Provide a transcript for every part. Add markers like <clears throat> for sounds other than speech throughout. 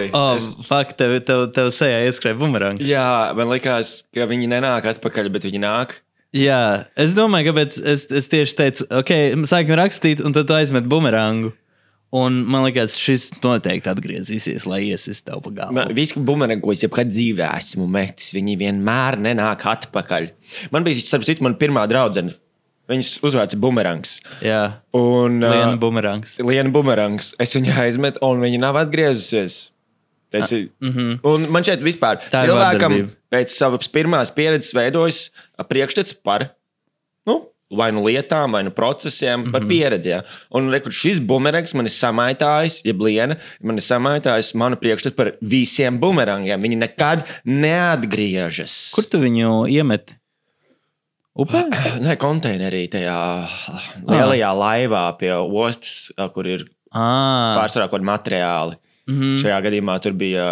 Sorry. Oh, Es, Fakt, tev, tev, tev sejā ieskrēja bumerangs. jā, man liekas, ka viņi nenāk atpakaļ, bet viņi nāk. Jā, es domāju, kāpēc es, es tieši teicu, ok, sākam rakstīt, un tad tu aizmet bumerangu. Un man liekas, šis noteikti atgriezīsies, lai iesis tev pa galvu. Man, visi bumerangos, ko es jebkad dzīvē esmu metis, viņi vienmēr nenāk atpakaļ. Man bija, starp citu, man pirmā draudzene. Viņas uzvārds ir bumerangs. Jā, Un, Liena bumerangs. Liena bumerangs. Es viņu aizmetu, un viņa nav atgriezusies. Tas ir. Mm -hmm. Un man šeit vispār Mhm. Tā cilvēkam pēc savas pirmās pieredzes veidojas priekšstats par nu, vai nu lietām, vai nu procesiem, mm -hmm. par pieredzi. ja. Un rekur, šis bumerangs man ir samaitājis, jeb liena, man ir samaitājis manu priekšstatu par visiem bumerangiem. Viņi nekad neatgriežas. Kur tu viņu iemeti? Upē? Nē, konteinerī tajā lielajā laivā pie ostas, kur ir Ah, pārsvarā kaut kādi materiāli. Mm. -hmm. Šajā gadījumā tur bija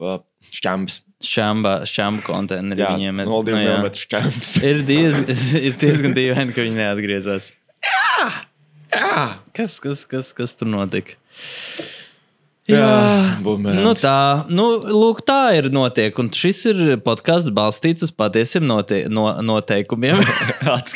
uh, šķēmas. šamba, šamba konteineri Jā, viņiem ir. 0,2 Nu, jā. <laughs> ir, diez, ir diezgan dīvaini, ka viņi neatgriezās. Jā, Kas, kas, kas, kas tur notika? Jā, bumerangs. nu tā, nu, lūk, tā ir notiek. Un šis ir podkāsts balstīts uz patiesiem note, no, noteikumiem.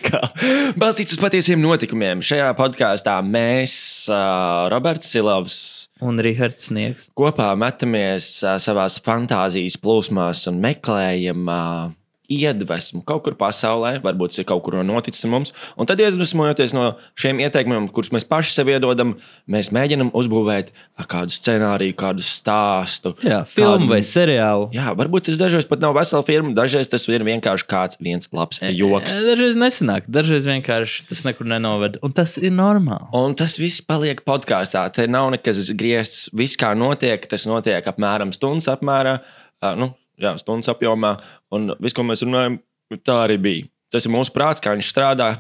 <laughs> Balstīts uz patiesiem notikumiem. Šajā podkāstā mēs, uh, Roberts Silovs, un Rihards sniegs. kopā metamies uh, savā fantāzijas plūsmās un meklējam uh, iedvesmu kaut kur pasaulē, varbūt tas ir kaut kur noticis mums. Un tad, iedvesmojoties no šiem ieteikumiem, kurus mēs paši sev iedodam, mēs mēģinām uzbūvēt kādu scenāriju, kādu stāstu. Jā, filmu kādu- vai seriālu. Jā, varbūt tas dažreiz pat nav vesela filma, dažreiz tas ir vienkārši kāds viens labs joks. Dažreiz nesanāk, dažreiz vienkārši tas nekur nenoved. Un tas ir normāli. Un tas viss paliek podkāstā. Te nav nekas griezts. Viss, kā notiek, tas notiek apmēram stundas apmērā, uh, nu, jā, stundas apjomā. Un viss, ko mēs runājam, tā arī bija. Tas ir mūsu prāts, kā viņš strādā,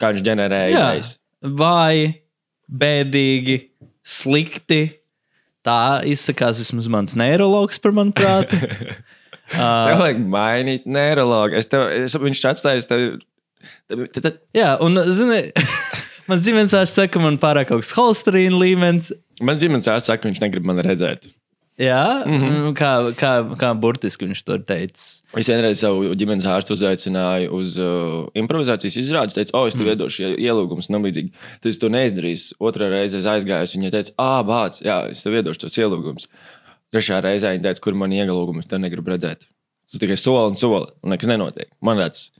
kā viņš ģenerē idejas. Vai bēdīgi, slikti. Tā izsakās vismaz mans neiroloģis par manu prātu. <laughs> Tev vajag mainīt neiroloģiju. Es tev, es, viņš atstājas tev. tev, tev, tev Jā, un, zini, <laughs> man zīmēns ārsts saka, ka man pārāk augsts holesterīna līmenis. man ģimenes ārsts saka, ka viņš negrib mani redzēt. Jā, mm. -hmm. kā, kā, kā burtiski viņš to teica. Es vienreiz savu ģimenes ārstu uzaicināju uz uh, improvizācijas izrādi. Es teicu, oh, es tev mm. iedošu ielūgumus, nav līdzīgi. Tad es to neizdarīju. Otrā reize es aizgāju, viņa teica, ah, bāc, jā, es tev iedošu tos ielūgumus. Trešā reizē viņa teica, kur man ielūgumus, tev negribu redzēt. Tu tikai soli un soli, un nekas nenotiek. Man tāds,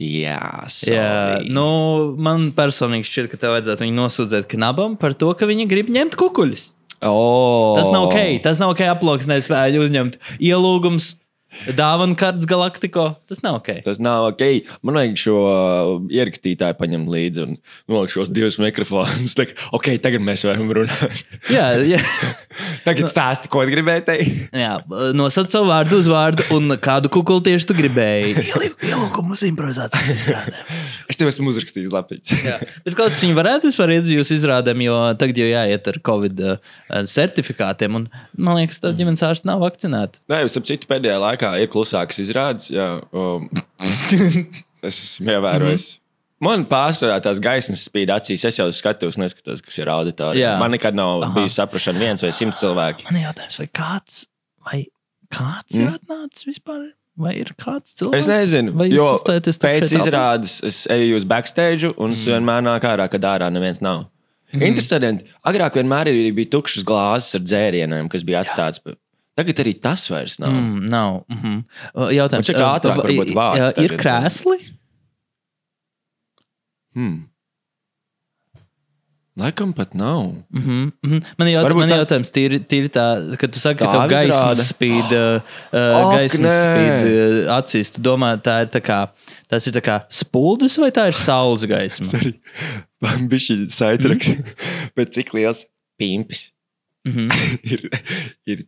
jā, sorry. Jā, nu, man personīgi šķiet, ka tev vajadzētu viņu nosūdzēt knabam par to, ka viņi grib ņemt kukuļus. Oh. Tas nav ok. Tas nav ok. Aploksnēs uzņemt ielūgums, dāvanu kārtas galaktiko. Tas nav ok. Tas nav ok. Man vajag šo uh, ierakstītāju paņemt līdzi un nolikt šos divus mikrofonus. Tā ok, tagad mēs varam runāt. <laughs> Jā, jā. <laughs> Tagad stāsti, ko gribēji teikt. jā nosauc savu vārdu, uzvārdu un kādu kukuli tieši tu gribēji. <laughs> Ielūgumu uz improvizācijas izrādēm. Es tev esmu uzrakstījis lapiņas. Jā. Bet kāds viņi varētu vispār iet uz jūsu izrādēm, jo tagad jau jāiet ar Covid uh, certifikātiem. Un, man liekas, tā ģimenes ārsts nav vakcinēta. Nē, uz citu pēdējā laikā ir klusāks izrādes. Jā, um, <laughs> es esmu ievērojis. Man pārsvarā tās gaismas spīd acīs. Es jau skatos, neskatos, kas ir auditorija. Man nekad nav Aha. Bijusi saprāšana viens vai simts cilvēki. Man ir jautājums, vai kāds, vai kāds mm. ir atnācis vispār? Vai ir kāds cilvēks? Es nezinu, vai jo pēc izrādes es eju uz backstage un es vienmēr nāku ārā, kad ārā neviens nav. Mm. Interesanti. Agrāk vienmēr bija tukšas glāzes ar dzērieniem, kas bija atstāts. Tagad arī tas vairs nav. Mm. Nav. Mm -hmm. Jautājums, šķiet, ka ātrāk uh, varbūt vārds jā, Ir krēsli? Hmm. Laikam pat nav. Mm -hmm. mm -hmm. Man ir jaut, Varbūt man tas- jautājums, tīri, tīri tā, ka tu saki, ka Tā tev gaismas izrāda. spīd, uh, uh, Ak, gaismas nē. spīd uh, acīs. Tu domā, tā ir tā kā, tas ir tā kā spuldis vai tā ir saules gaisma? Arī man bija šī saitraks, mm. bet cik liels pimpis Mm -hmm. <laughs> ir, ir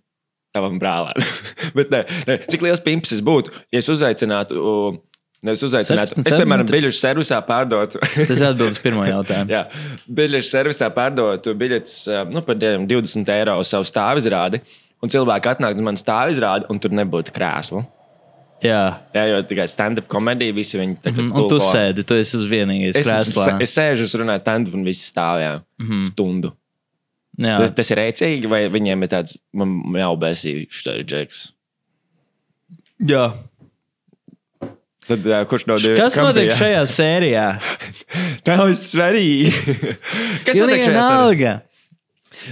tavam brālēnam. <laughs> bet nē, nē, cik liels pimpis es būtu, ja es uzaicinātu. Uh, Nevis uzaicinātu. 16 Es, piemēram, biļešu servisā pārdotu. <laughs> Tas atbildes pirmo <laughs> jautājumu. Jā, biļešu servisā pārdotu biļetes nu, par tiem 20 eiro savu stāvizrādi. Un cilvēki atnāk uz manu stāvizrādi, un tur nebūtu krēslu. Jā. Jā, jo tikai stand-up komēdija, visi viņi kā Mm, un tu sēdi, tu esi uz vienīgais Es, krēslā. es, es sēžu, es runāju stand-up, un visi stāv jā, Mhm. stundu. Jā. Tas, tas ir rēcīgi, vai viņiem ir tāds, man jau besīgs šis džeks. Jā. Tad, uh, kurš no diviem? Kas notiek šajā sērijā? <laughs> Tā ir svarīgi. <laughs> Kas notiek šajā sērijā?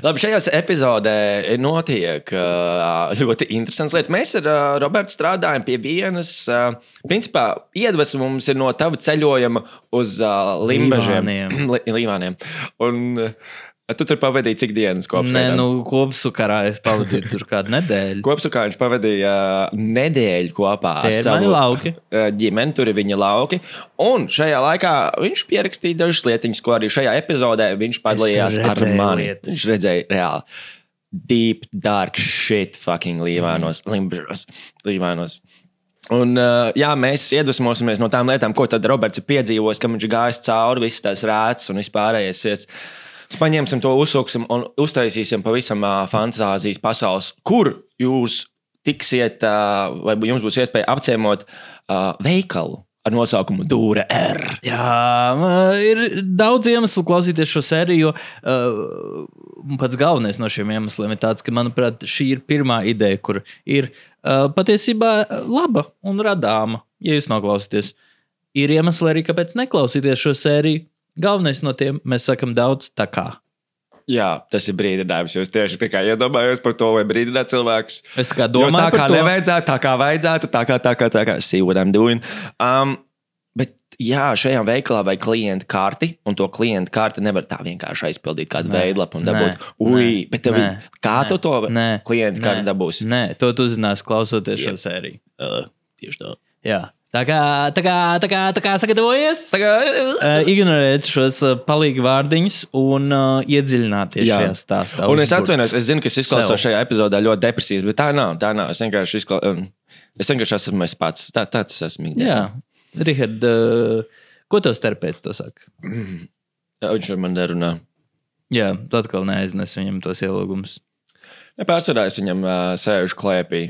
Labi, šajā epizodē notiek uh, ļoti interesants lietas. Mēs ar uh, Robertu strādājam pie vienas. Uh, principā iedvesma mums ir no tava ceļojuma uz Limbažiem. Līvāniem. <clears throat> Līvāniem. Un tu tur pavadīji cik dienas kopš? Nē, nu, kopsukarā es pavadīju tur kādu nedēļu. <laughs> Kopsakā viņš pavadīja uh, nedēļu kopā Tie ir mani lauki. uh, ģimeni, tur ir viņa lauki. Un šajā laikā viņš pierakstīja dažas lietiņas, ko arī šajā epizodē viņš padalījās ar mani. lietas. Viņš redzēja reāli. Deep, dark shit, fucking līvānos, Mm. limbažos, līvānos. Un, uh, jā, mēs iedvesmosimies no tām lietām, ko tad Roberts ir piedzīvojis, ka viņš gājis cauri visas tās rētas un vispārējais. Paņemsim to, uzsuksim un uztaisīsim pavisam uh, fantāzijas pasaules, kur jūs tiksiet, uh, vai jums būs iespēja apciemot uh, veikalu ar nosaukumu Dūra R. Jā, ir daudz iemeslu klausīties šo sēriju. Uh, pats galvenais no šiem iemesliem ir tāds, ka, manuprāt, šī ir pirmā ideja, kur ir uh, patiesībā laba un radāma, ja jūs noklausāties. Ir iemesli arī, kāpēc neklausīties šo sēriju. Galvenais no tiem mēs sakam daudz tā kā. Jā, tas ir brīdinājums. Jūs tieši tā kā iedomājaties par to, vai brīdināt cilvēkus. Es tā kā Jo domāju, tā kā nevajadzētu, tā kā vajadzētu, tā kā tā kā tā kā see what I'm doing. Um, bet jā, šajā veikalā vajag klienta karti, un to klienta karti nevar tā vienkārši aizpildīt kādu Nē, veidlapu un nē, dabūt. Ui, nē, bet tev, nē, kā nē, tu to nē, klienta nē, karti dabūsi? Nē, to tu uzzināsi klausoties šo sēriju. Uh, tieši tā. Jā. Tā kā, tā kā, tā kā, tā kā sagatavojies. Tā kā, Uh, ignorēt šos uh, palīgu vārdiņus un uh, iedziļināties Jā. šajā stāstā. Un es atvainojos, es zinu, ka es izklausos šajā epizodē ļoti depresīvs, bet tā nav. Tā nav. Es vienkārši, izkla... um, es vienkārši esmu es pats. Tā, tāds es esmu. Jā, Rihard, uh, ko tev terapeits to saka? Jā, <clears throat> Viņš ar mani nerunā. Jā, tu atkal neaiznes viņam tos ielūgumus. Ja pārsvarā es viņam uh, sēžu klēpī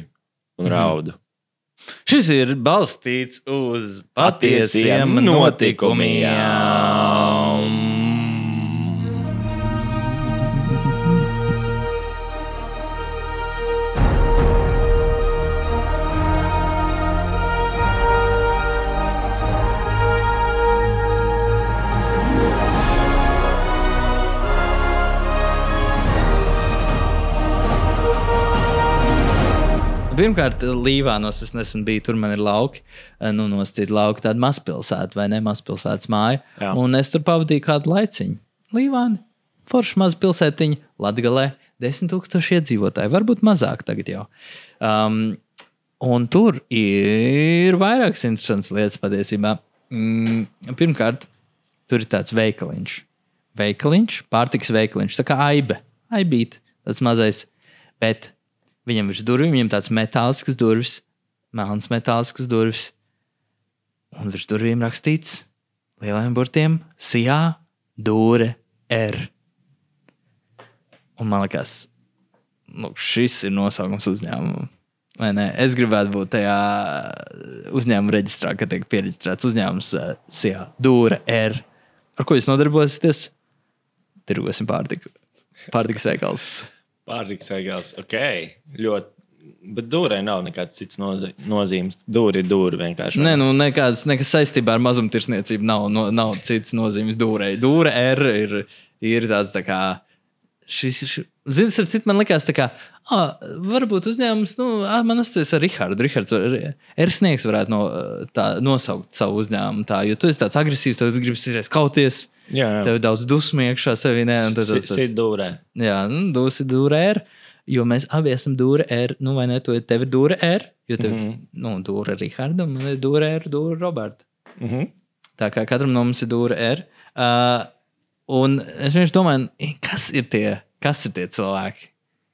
un Mhm. raudu. Šis ir balstīts uz patiesiem notikumiem. Pirmkārt, Līvānos es nesen biju, tur man ir lauki, nu, nosacīti lauki, tāda mazpilsēta vai ne mazpilsētas māja. Jā. Un es tur pavadīju kādu laiciņu. Līvāni, forša maza pilsētiņa, Latgalē, 10,000 iedzīvotāji, varbūt mazāk tagad jau. Um, un tur ir vairākas interesantas lietas patiesībā. Mm, pirmkārt, tur ir tāds veikaliņš. Veikaliņš, pārtiks veikaliņš, tā kā aibe, aibīt, tāds mazais. Bet viņam virs durvīm viņam tāds metālisks durvis, melns metālisks durvis. Un virs durvīm rakstīts lieliem burtiem Sijā, Dūre, R. Un man liekas, nu, šis ir nosaukums uzņēmumam. Es gribētu būt tajā uzņēmuma reģistrā, kad tiek pierakstēts uzņēmums uh, Sijā, Dūre, R. Ar ko jūs nodarbosieties? Tirgosim pārtiku. Pārtikas veikals. Pārtiks veikals, ok. Ļoti. Bet dūrē nav nekāds cits nozi nozīmes. Dūri ir dūri vienkārši. Nē, nu, nekāds, nekas saistībā ar mazumtirdzniecību nav, no, nav cits nozīmes dūrei. Dūre R ir, ir tāds tā kā. Šis, šis, Ziniet, ar citu man likās, kā, ah, varbūt uzņēmums, nu, ah, man asociēs ar Rihardu. Rihards, var, R sniegs varētu no, tā, nosaukt savu uzņēmumu tā, jo tu esi tāds agresīvs, tu gribi izdarīt kauties, jā, jā. tev ir daudz dusmu iekšā sevī. Nē, tas Tas tas- ir dūrē. Jā, nu, dūsi dūra R. Jo mēs abi esam dūra R. Nu, vai ne? Tu tev ir dūra R. Jo tev ir Mhm. nu, dūra Riharda un man ir dūra R, dūra Roberta. Mm -hmm. Tā kā katram no mums ir dūra R. Uh, un es vienkārši domāju, kas ir tie, kas ir tie cilvēki?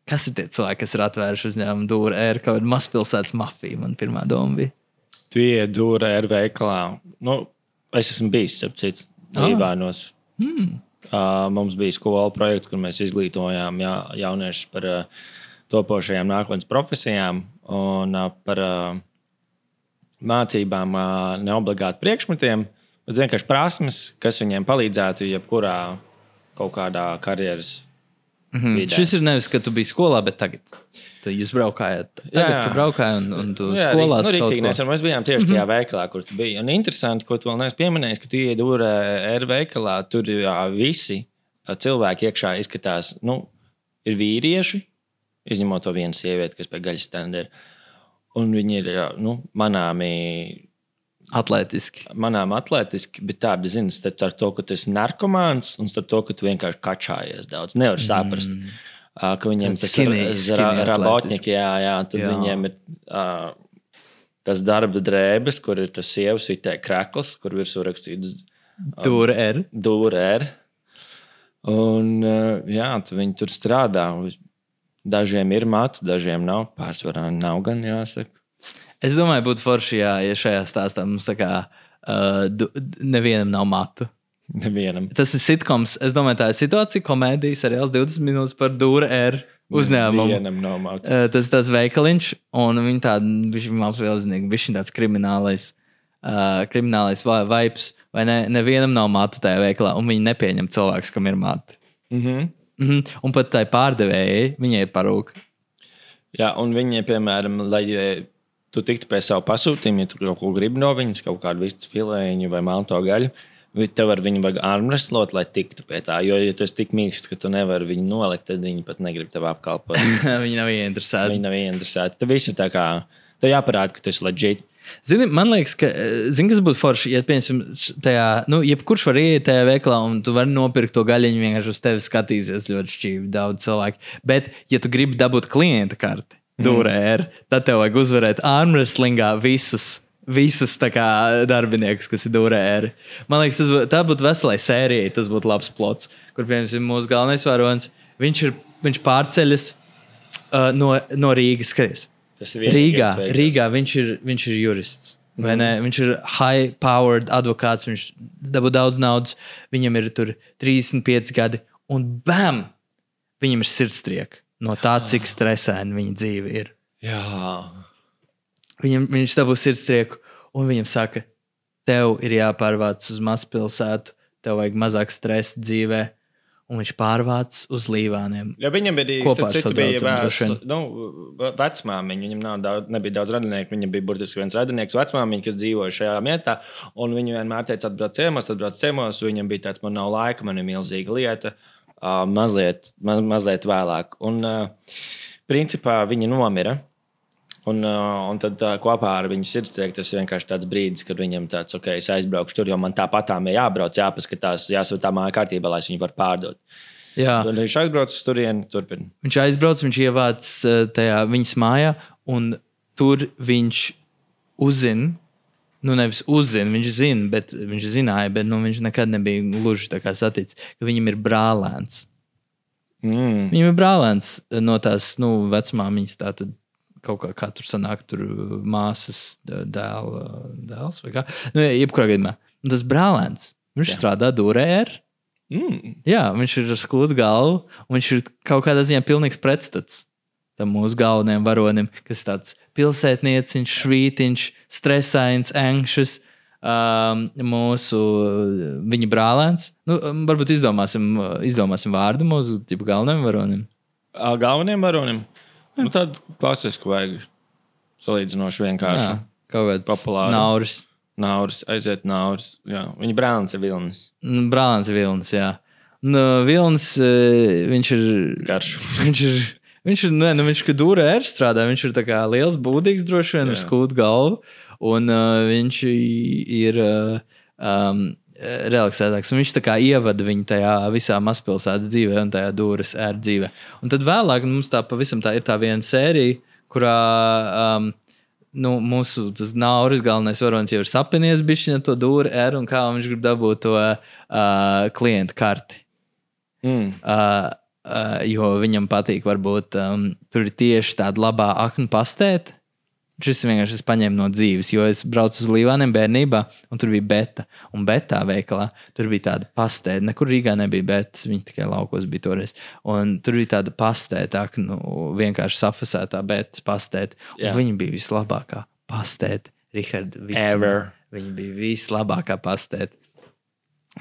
Kas ir tie cilvēki, kas ir atvēruši uzņēmumu dūra R, kā ir mazpilsētas mafija? Man pirmā doma bija. Tu ienāc dūrē ar veikalā. Nu, es esmu bijis, ap citu, Ah. Līvānos. Hmm. Uh, mums bija skola projekts, kur mēs izglītojām jā, jauniešus par uh, topošajām nākotnes profesijām un uh, par uh, mācībām, uh, neobligāti priekšmetiem, bet vienkārši prasmes, kas viņiem palīdzētu jebkurā kaut kādā karjeras Mhm. vidē. Šis ir nevis, ka tu biji skolā, bet tagad. Tu jūs braukājāt. Tagad Jā. tu braukāji un, un tu Jā, skolās nu, ko. nesen mēs bijām tieši tajā veikalā, kur tu biji. Un interesanti, ko tu vēl neesi pieminējis, ka tu ienāc Dūrē R veikalā. Tur jā, visi ā, cilvēki iekšā izskatās, nu, ir vīrieši, izņemot to vienu sievieti, kas pie gaļas stenda ir. Un viņi ir jā, nu, manāmi, Atletiski. manām atletiski, bet tādi zina, starp to, ka tu esi narkomāns un starp to, ka tu vienkārši kačājies daudz. Nevar saprast. Mm. Ka viņiem Tāds tas skinny- ir rabotņiki, jā, jā, tad Jā. viņiem ir uh, tas darba drēbes, kur ir tas sievas itē krekls, kur virsū rakstīts Tur ir. dūrēr. Un uh, jā, tad viņi tur strādā. Dažiem ir matu, dažiem nav. Pārsvarā nav gan jāsaka. Es domāju, būtu forši, jā, ja šajā stāstā mums tā kā uh, du, nevienam nav matu. Nevienam. Tas ir sitkoms. Es domāju, tā ir situācija, komēdija, seriāls 20 minūtes par dūru R uzņēmumu. Matu. Uh, tas ir tāds veikaliņš, un viņi tādi apziņīgi, viņš ir tāds kriminālais. Uh, kriminālais vai- vibes, vai ne? Nevienam nav matu tajā veikalā, un viņi nepieņem cilvēku, kam ir matu. Mm -hmm. Mm -hmm. Un pat tai pārdevējai, viņai ir parūka. Jā, un viņi, piemēram, lai tu tiktu pie sava pasūtījuma, ja tu kaut ko gribi no viņas, kaut kādu vistas filēņu vai malto gaļu, tev ar viņu vajag armreslot, lai tiktu pie tā. Jo, ja tu esi tik mīksts, ka tu nevari viņu nolikt, tad viņi pat negrib tev apkalpot. <laughs> viņi nav ieinteresēti. viņi nav ieinteresēti. Tad viss ir tā kā, tev jāparāda, ka tu esi leģit. Zini, man liekas, ka eh, zini, kas būtu forši, ja, piemēram, tajā, nu, jebkurš var iet tajā veikalā un tu vari nopirkt to gaļiņu, vienkārši uz tevi skatīsies ļoti šķīvi daudz cilvēku. Bet, ja tu gribi dabūt klienta karti, dūrē, mm. tad tev vajag uzvarēt armwrestlingā visus. Visus tā kā darbiniekus, kas ir dūrē. Man liekas, tas būtu, būtu veselai sērijai. Tas būtu labs plots, kur, piemēram, mūsu galvenais varonis. Viņš, ir, viņš pārceļas uh, no, no Rīgas. Skaties. Tas ir Rīgā. Rīgā viņš, ir, viņš ir jurists. Ne? Viņš ir high-powered advokāts, viņš dabū daudz naudas, viņam ir tur 35 gadi, un bam! Viņam ir sirdstrieka no tā, cik stresaini viņa dzīve ir. Jā, Viņam, viņš dabū sirdstrieku, un viņam saka, tev ir jāpārvāc uz mazpilsētu, tev vajag mazāk stresa dzīvē, un viņš pārvāc uz līvāniem. Ja viņam bija Kopā ar citu, bija vēsts, nu, vecmāmiņa. Viņam nav daudz, nebija daudz radinieku. Viņam bija burtiski viens radinieks, vecmāmiņa, kas dzīvoja šajā vietā. Un viņa vienmēr teica, atbrauc ciemos, atbrauc ciemos. Viņam bija tāds, man nav laika, man ir milzīga lieta. Uh, mazliet, ma, mazliet vēlāk. Un, uh, principā, viņa nomira. Un, uh, un tad uh, kopā ar viņu sirdstrieku tas ir vienkārši tāds brīdis, kad viņam tāds, ok, es aizbraukšu tur, jo man tāpatām ir jābrauc, jāpaskatās, jāsaved tā māja kārtībā, lai es viņu varu pārdot. Jā, Tad viņš aizbrauc uz turieni, turpina. viņš aizbrauc, viņš ievāc eh, tajā viņas mājā, un tur viņš uzzina. Nu, nevis uzzina, viņš zina, bet viņš zināja, bet nu, viņš nekad nebija gluži tā kā saticis, ka viņam ir brālēns. Mm. Viņam ir brālēns no tās nu, vecmāmiņas, tā tad kaut kā, kā tur sanāk, tur māsas dē- dēla, dēls vai kā. Nu, jebkurā gadījumā. Tas brālēns, viņš Jā. strādā Dūrē. Mm. Jā, viņš ir ar skūtu galvu, un viņš ir kaut kādā ziņā pilnīgs pretstats tam mūsu galvenajam varonim, kas ir tāds pilsētnieciņš, švītiņš, stresains, anxious. Um, mūsu viņa brālēns. Nu, um, varbūt izdomāsim, izdomāsim vārdu mūsu tipu galvenajam varonim. Galvenajam varonim. Nu, tādu klasisku vajag. Salīdzinoši vienkārši. Jā, kaut kāds populāru. nauris. Nauris, aiziet nauris. Jā. Viņa brālis ir Vilnis. Nu, Brālēns ir Vilnis. Jā. Nu, Vilnis, eh, viņš ir. Garš. <laughs> Viņš ir. Viņš ir, ne, nu, viņš ir dūrē, ir strādā. Viņš ir kā liels, būdīgs, droši vien, ar skūtu galvu. Un uh, viņš ir uh, um, relaksētāks. Un viņš tā kā ievada viņu tajā visā mazpilsētas dzīvē un tajā dūres ērta dzīvē. Un tad vēlāk mums tā pavisam tā ir tā viena sērija, kurā um, nu, mūsu tas nauris galvenais varonis jau ir sapinies bišķiņa to dūri ēru un kā viņš grib dabūt to uh, klientu karti. Mm. Uh, uh, jo viņam patīk, varbūt um, tur ir tieši tāda labā aknu pastēta. Šis vienkārši es paņēmu no dzīves, jo es braucu uz Līvāniem bērnībā, un tur bija beta. Un betā veikalā tur bija tāda pastēta. Nekur Rīgā nebija betas, viņi tikai laukos bija toreiz. Un tur bija tāda pastēta, aknu, vienkārši safasētā betas pastēta. Jā. Viņa bija vislabākā pastēta. Rihards, viņa bija vislabākā pastēta.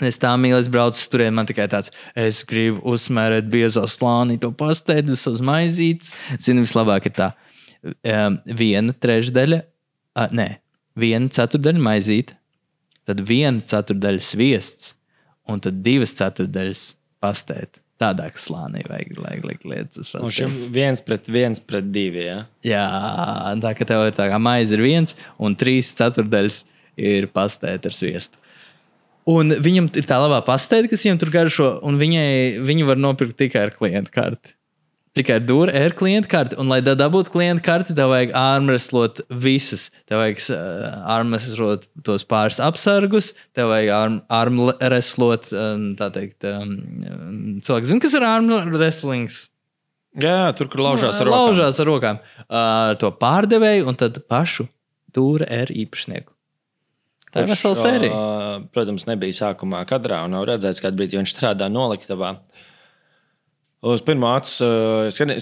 Es tā mīlu, es braucu turieni. Man tikai tāds, es gribu uzsmērēt biezo slāni, to pastēdu, uz maizītes. Zinu, vislabāk ir tā. Um, viena trešdaļa, uh, nē, viena ceturdaļa maizīte, tad viena ceturdaļa sviests, un tad divas ceturdaļas pastēta. Tādā slānī vajag, likt lietas Un šim viens pret viens pret divi. Ja? Jā, tā ka tev ir tā kā maize ir viens, un trīs ceturdaļas ir pastēta ar sviestu. Un viņam ir tā labā pastēta, kas viņam tur garšo, un viņai, viņu var nopirkt tikai ar klientu karti. Tikai ar dūru ir klienta karte, un, lai da- dabūtu klienta karti, tev vajag ārmreslot visus. Tev vajag uh, ārmreslot tos pāris apsargus, tev vajag ārmreslot, um, tā teikt, um, cilvēks zina, kas ir ārmreslings. Jā, tur, kur laužās ar rokām. Laužās ar rokām. Uh, to pārdevēju un tad pašu dūra ir īpašnieku. Tā ir vesela sērija. Protams, nebija sākumā kadrā un nav redzēts, kādā brīdī viņš strādā noliktavā. Uz pirmā acu uh, skatījumā,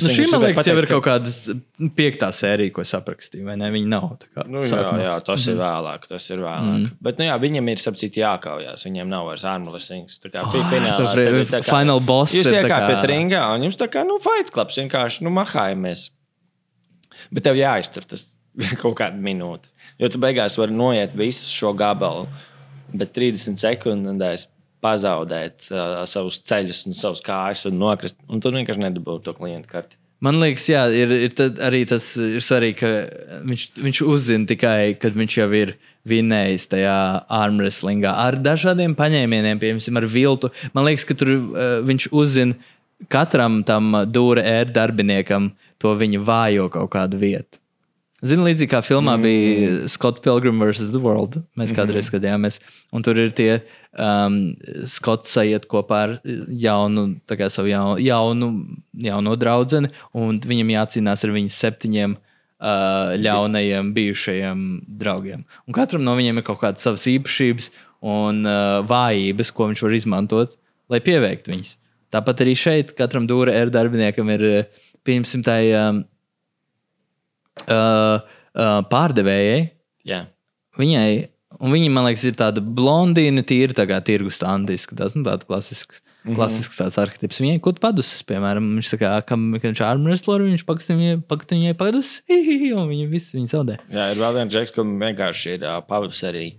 Nu, šī, man liekas, jau ir kaut kāda piektā sērija, ko es aprakstīju. vai ne? Viņi nav. tā kā Nu, jā, jā, tas ir vēlāk. Tas ir vēlāk. Mm. Bet, nu, jā, viņam ir sapcīt jākaujās. Viņiem nav vairs ārmulesings. Tā kā fi- finālā. tā ir tā kā- final boss Jūs iekāpjat kā- ringā un jums tā kā, nu, fight clubs vienkārši, nu, mahājamies. Bet tev jāiztur tas <laughs> kaut kādu minūti. Jo tu beigās vari noiet visu šo gabalu, bet 30 sekundēs pazaudēt uh, savus ceļus un savus kājas un nokrist. Un tu vienkārši nedabūji to klientu karti. Man liekas, jā, ir, ir arī tas ir svarīgi, ka viņš, viņš uzzina tikai, kad viņš jau ir vinnējis tajā armwrestlingā ar dažādiem paņēmieniem, piemēram, ar viltu. Man liekas, ka tur uh, viņš uzzina katram tam dūra ēr darbiniekam to viņa vājo kaut kādu vietu. Zini, līdzīgi kā filmā mm. bija Scott Pilgrim vs. The World. Mēs kādreiz skatījāmies. Un tur ir tie um, Skots sajiet kopā ar jaunu, kā savu jaunu, jaunu, jauno draugu. Un viņam jācīnās ar viņas septiņiem uh, ļaunajiem bijušajiem draugiem. Un katram no viņiem ir kaut kādas savas īpašības un uh, vājības, ko viņš var izmantot, lai pieveiktu viņus. Tāpat arī šeit katram dūra ir darbiniekam ir, uh, pieņemsim, tā um, uh, uh, pārdevējai. Jā. Viņai, un viņa, man liekas, ir tāda blondīna, tīra, tā kā tirgus standiska, tas nu, tāds klasisks. Mm -hmm. Klasisks tāds arhitekts. Viņai kaut padusis, piemēram, viņš tā kā, kam, kad viņš armwrestler, viņš pakatīja viņai, pakatīja viņai padus, <laughs> un viņa visu viņa zaudē. Jā, ir vēl viens džeks, kam vienkārši ir uh, pavasarī.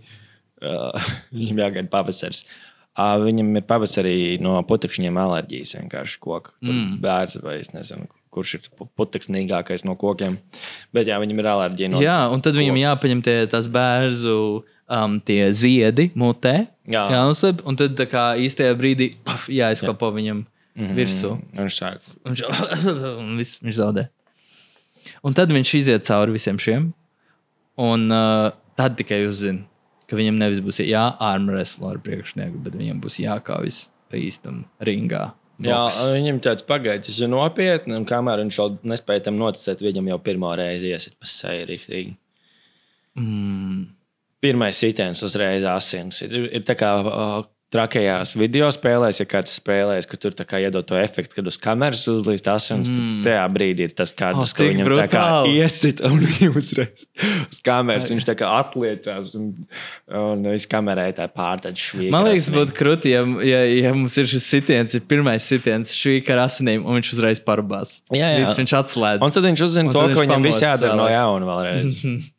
Uh, <laughs> viņam jāgaida pavasaris. Uh, viņam ir pavasarī no putekšņiem alerģijas vienkārši koka. Mm. Bērns vai es nezinu, kurš ir pu- putekšnīgākais no kokiem. Bet jā, viņam ir alerģija no Jā, un tad viņam jāpaņem tie tās bērnu um, tie ziedi mutē. Jā. jānoslēp, un tad kā īstajā brīdī paf, jāizklapo viņam mm -hmm. virsū. Un Viņš sāk. Viņš, <coughs> un viss, viņš zaudē. Un tad viņš iziet cauri visiem šiem. Un uh, tad tikai uzzina, ka viņam nevis būs jāārmrēslo ar priekšnieku, bet viņam būs jākaujas pa īstam ringā. Jā, Boks. viņam tāds pagaidis ir nopietni, un kamēr viņš vēl nespēja tam noticēt, viņam jau pirmā reize iesit pa seju rīktīgi. Mm. Pirmais sitiens uzreiz asins. Ir, ir tā kā trakajās video spēlēs, ja kāds spēlēs, ka tur iedod to efektu, kad uz kameras uzlīst asins. Mm. Tad tajā brīdī ir tas kāds, Oh, ka viņam tā kā brutāli. iesit un <laughs> uzreiz uz kameras. Viņš tā kā atliecās un, un viss kamerē tā pārtaļ švīga. Man liekas, būtu krūti, ja, ja, ja mums ir šis sitiens, ir pirmais sitiens, šī kā ar asinīm, un viņš uzreiz parbās. Jā, jā. Viss viņš atslēdz. Un tad viņš uzzina to, ka viņam viss jādara no jauna vēlreiz. <laughs>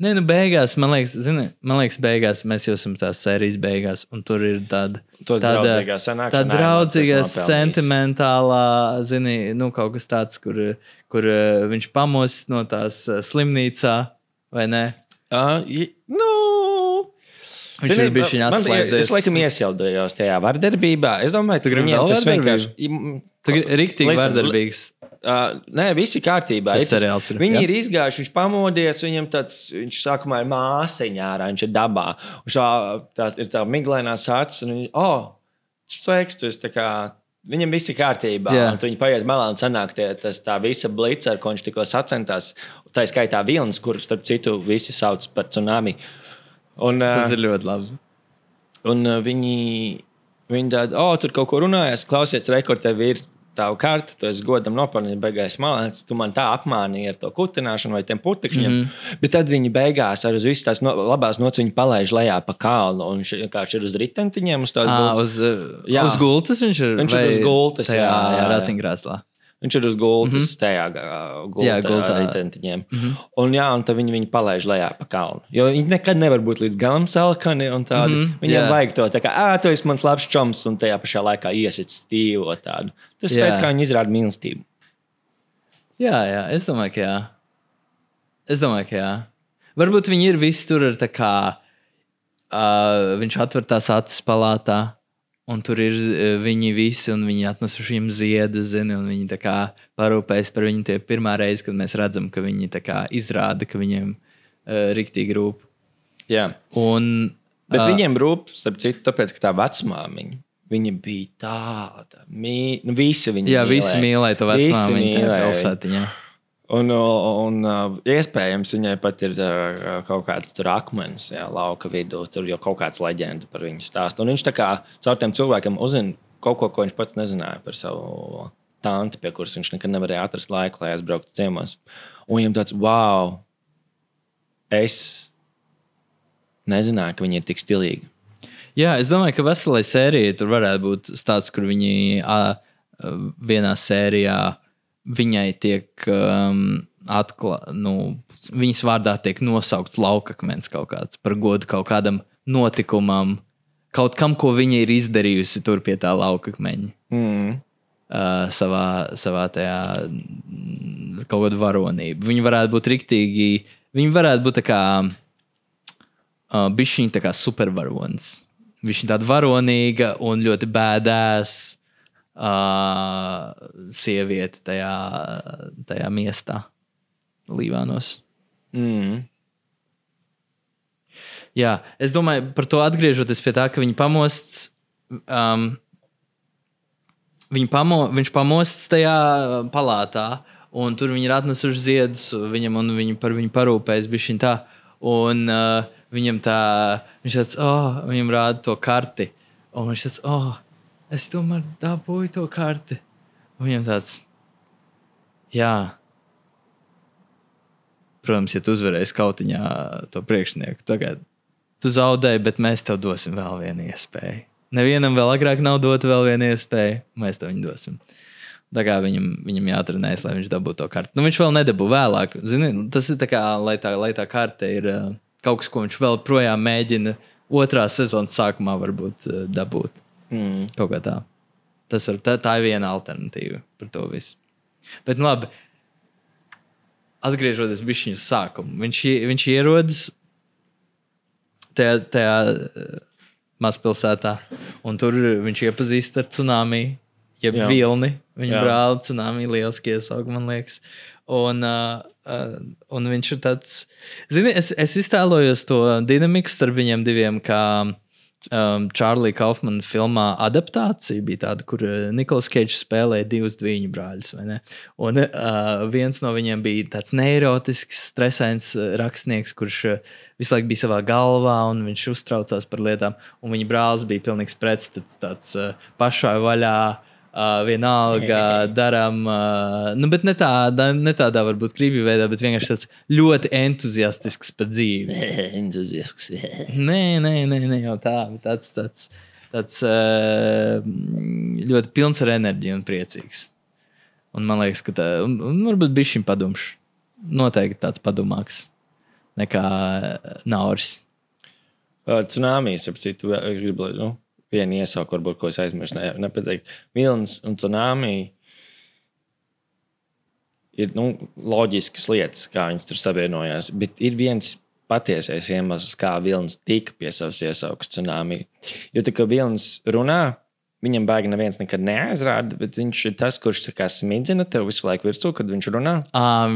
Nē, nu, beigās, man liekas, zini, man liekas, beigās mēs jau esam tās sērijas beigās, un tur ir tāda. Tāda, sanākšana, tā nopelnījis. sentimentālā, zini, nu, kaut kas tāds, kur, kur uh, viņš pamostas no tās uh, slimnīcā, vai ne? Uh, nu, Viņš Zini, ir bijis viņa atslēdzies. Es laikam iesildījos tajā vardarbībā. Es domāju, ka gribi tas vienkārši? Tu ir rīktīgi vardarbīgs. Uh, nē, viss ir kārtībā. Tas Ir ir, Viņi jā. ir izgājuši, viņš pamodies, viņam tāds, viņš sākumā ir māsiņā ārā, viņš ir dabā. Un šā, tā ir tā miglainās acis, un viņi, oh, sveiks, tu esi tā kā. Viņam viss ir kārtībā. Yeah. Viņi paiet malā un sanāk tie, tas, tā visa blīca, ar ko viņš tikko sacentās. Tā ir skaitā vilnis, kurus, starp citu, visi sauc par tsunami. Un, Tas ir ļoti labi. Un viņi, viņi tādi, oh, tur kaut ko runājās, klausies, rekord tev ir tavu karti, tu esi godam nopelnījis, beigās mācīts, tu man tā apmānīji ar to kutināšanu vai tiem putekļiem. Mm -hmm. Bet tad viņi beigās ar visas tās no, labās nots viņi palaiž lejā pa kalnu. Un viņš vienkārši ir uz ritentiņiem, uz tās gultas. uz, Jā. uz gultas viņš ir. Viņš ir uz gultas, tajā, jā, jā, jā, jā. ratiņkrēslā. Viņš ir uz gultas, mm -hmm. tajā gultā. Jā, gultā. ar ritentiņiem. Mm -hmm. Un, jā, un tad viņi viņu palaiž lejā pa kalnu. Jo viņi nekad nevar būt līdz galam salkani. un tādi. Mm -hmm. Viņiem jā. vajag to, tā kā, ah, tu esi mans labs čoms, un tajā pašā laikā iesit stīvo tādu. Tas Jā. veids, kā viņi izrāda mīlestību. Jā, jā, es domāju, ka jā. Es domāju, ka jā. Varbūt viņi ir visi tur ar tā kā. Uh, viņš atver tās acis palātā, un tur ir uh, viņi visi, un viņi atnesuši viņam ziedus, zini, un viņi parūpējas par viņu. Tie ir pirmā reize, kad mēs redzam, ka viņi izrāda, ka viņiem uh, riktīgi rūp. Jā. Un, Bet uh, viņiem rūp, starp citu, tāpēc, ka tā vecmāmiņa. Viņa bija tāda. Mī... Nu, visi viņi Jā, visi mīlēja to. Viņa tajā mīlēja pilsētiņā. Un, un, un iespējams, viņai pat ir ā, kaut kāds tur akmens, jā, lauka vidū. Tur jau kaut kāds leģenda par viņu stāstu. Un viņš tā kā caur tiem cilvēkiem uzzina kaut ko, ko viņš pats nezināja par savu tanti, pie kuras viņš nekad nevarēja atrast laiku, lai aizbrauktu ciemos. Un viņam tāds, wow, es nezināju, ka viņi ir tik stilīgi. Jā, es domāju, ka veselai sērijai tur varētu būt stāsts, kur viņi a, vienā sērijā viņai tiek um, atklāts, nu, viņas vārdā tiek nosaukts laukakmens kaut kāds par godu kaut kādam notikumam, kaut kam, ko viņa ir izdarījusi tur pie tā laukakmeņa. Mm. Uh, savā, savā tajā mm, kaut kāda varonība. Viņi varētu būt riktīgi, viņi varētu būt tā kā uh, bišķiņa tā kā supervaronis. Viņš ir tāds varonīga un ļoti bēdās uh, sieviete tajā, tajā miestā, Līvānos. Mm. Jā, es domāju, par to atgriežoties pie tā, ka viņi pamosts. Um, viņi pamo, viņš pamosts tajā palātā, un tur viņi ir atnesuši ziedus viņam, un viņi par viņu parūpējas. un uh, viņam tā, viņš tāds, oh, viņam rāda to karti. Un viņš tāds, oh, es tomēr dabūju to karti. Un viņam tāds, jā. Protams, ja tu uzvarēsi kautiņā to priekšnieku, tagad tu zaudēji, bet mēs tev dosim vēl vienu iespēju. Nevienam vēl agrāk nav dota vēl viena iespēja, mēs tev viņu dosim. Tā kā viņam, viņam jāatrenējas, lai viņš dabūtu to karti. Nu, viņš vēl nedabū vēlāk. Zini, tas ir tā kā, lai tā, lai tā karte ir uh, kaut kas, ko viņš vēl projām mēģina otrā sezonas sākumā varbūt uh, dabūt. Mm. Kaut kā tā. Tas var, tā, tā ir viena alternatīva par to visu. Bet nu, labi. Atgriežoties pie šī sākuma, viņš, viņš ierodas tajā, tajā eh, mazpilsētā, un tur viņš iepazīst ar tsunami, jeb Jā. vilni. Viņa Jā. brāli tsunami, lieliski iesauka, man liekas. Un, uh, uh, un viņš ir tāds, zini, es, es iztēlojos to dinamiku starp viņiem diviem, kā um, Čārlīda Kaufmana filmā adaptācija bija tāda, kur uh, Niklaus Keits spēlēja divus dviņu brāļus. Un uh, viens no viņiem bija tāds neirotisks, stresains uh, rakstnieks, kurš uh, visu laiku bija savā galvā un viņš uztraucās par lietām. Un viņa brālis bija pilnīgs pretstats, tāds uh, pašā vaļā. Uh, vienalga <laughs> darām, uh, nu, bet ne tādā, ne tādā varbūt krīpī veidā, bet vienkārši tāds ļoti entuziastisks par dzīvi. <laughs> Entuziasks. <laughs> Nē, nē, nē, nē jau tā, bet tāds, tāds, tāds uh, ļoti pilns ar enerģiju un priecīgs. Un man liekas, ka tā, un, un varbūt bija šim padomš. Noteikti tāds padomāks nekā Nauris. Tsunāmijas, ap citu, es gribu, lai, nu, vienu iesauku, varbūt, ko es aizmirsu, ne, nepateikt. Vilnis un tsunāmija ir nu, loģiskas lietas, kā viņas tur savienojās. Bet ir viens patiesais iemesls, kā Vilnis tika pie savas iesaukas tsunāmija. Jo tā kā Vilnis runā, viņam baigi neviens nekad neaizrāda, bet viņš ir tas, kurš kā smidzina tev visu laiku virsū, kad viņš runā.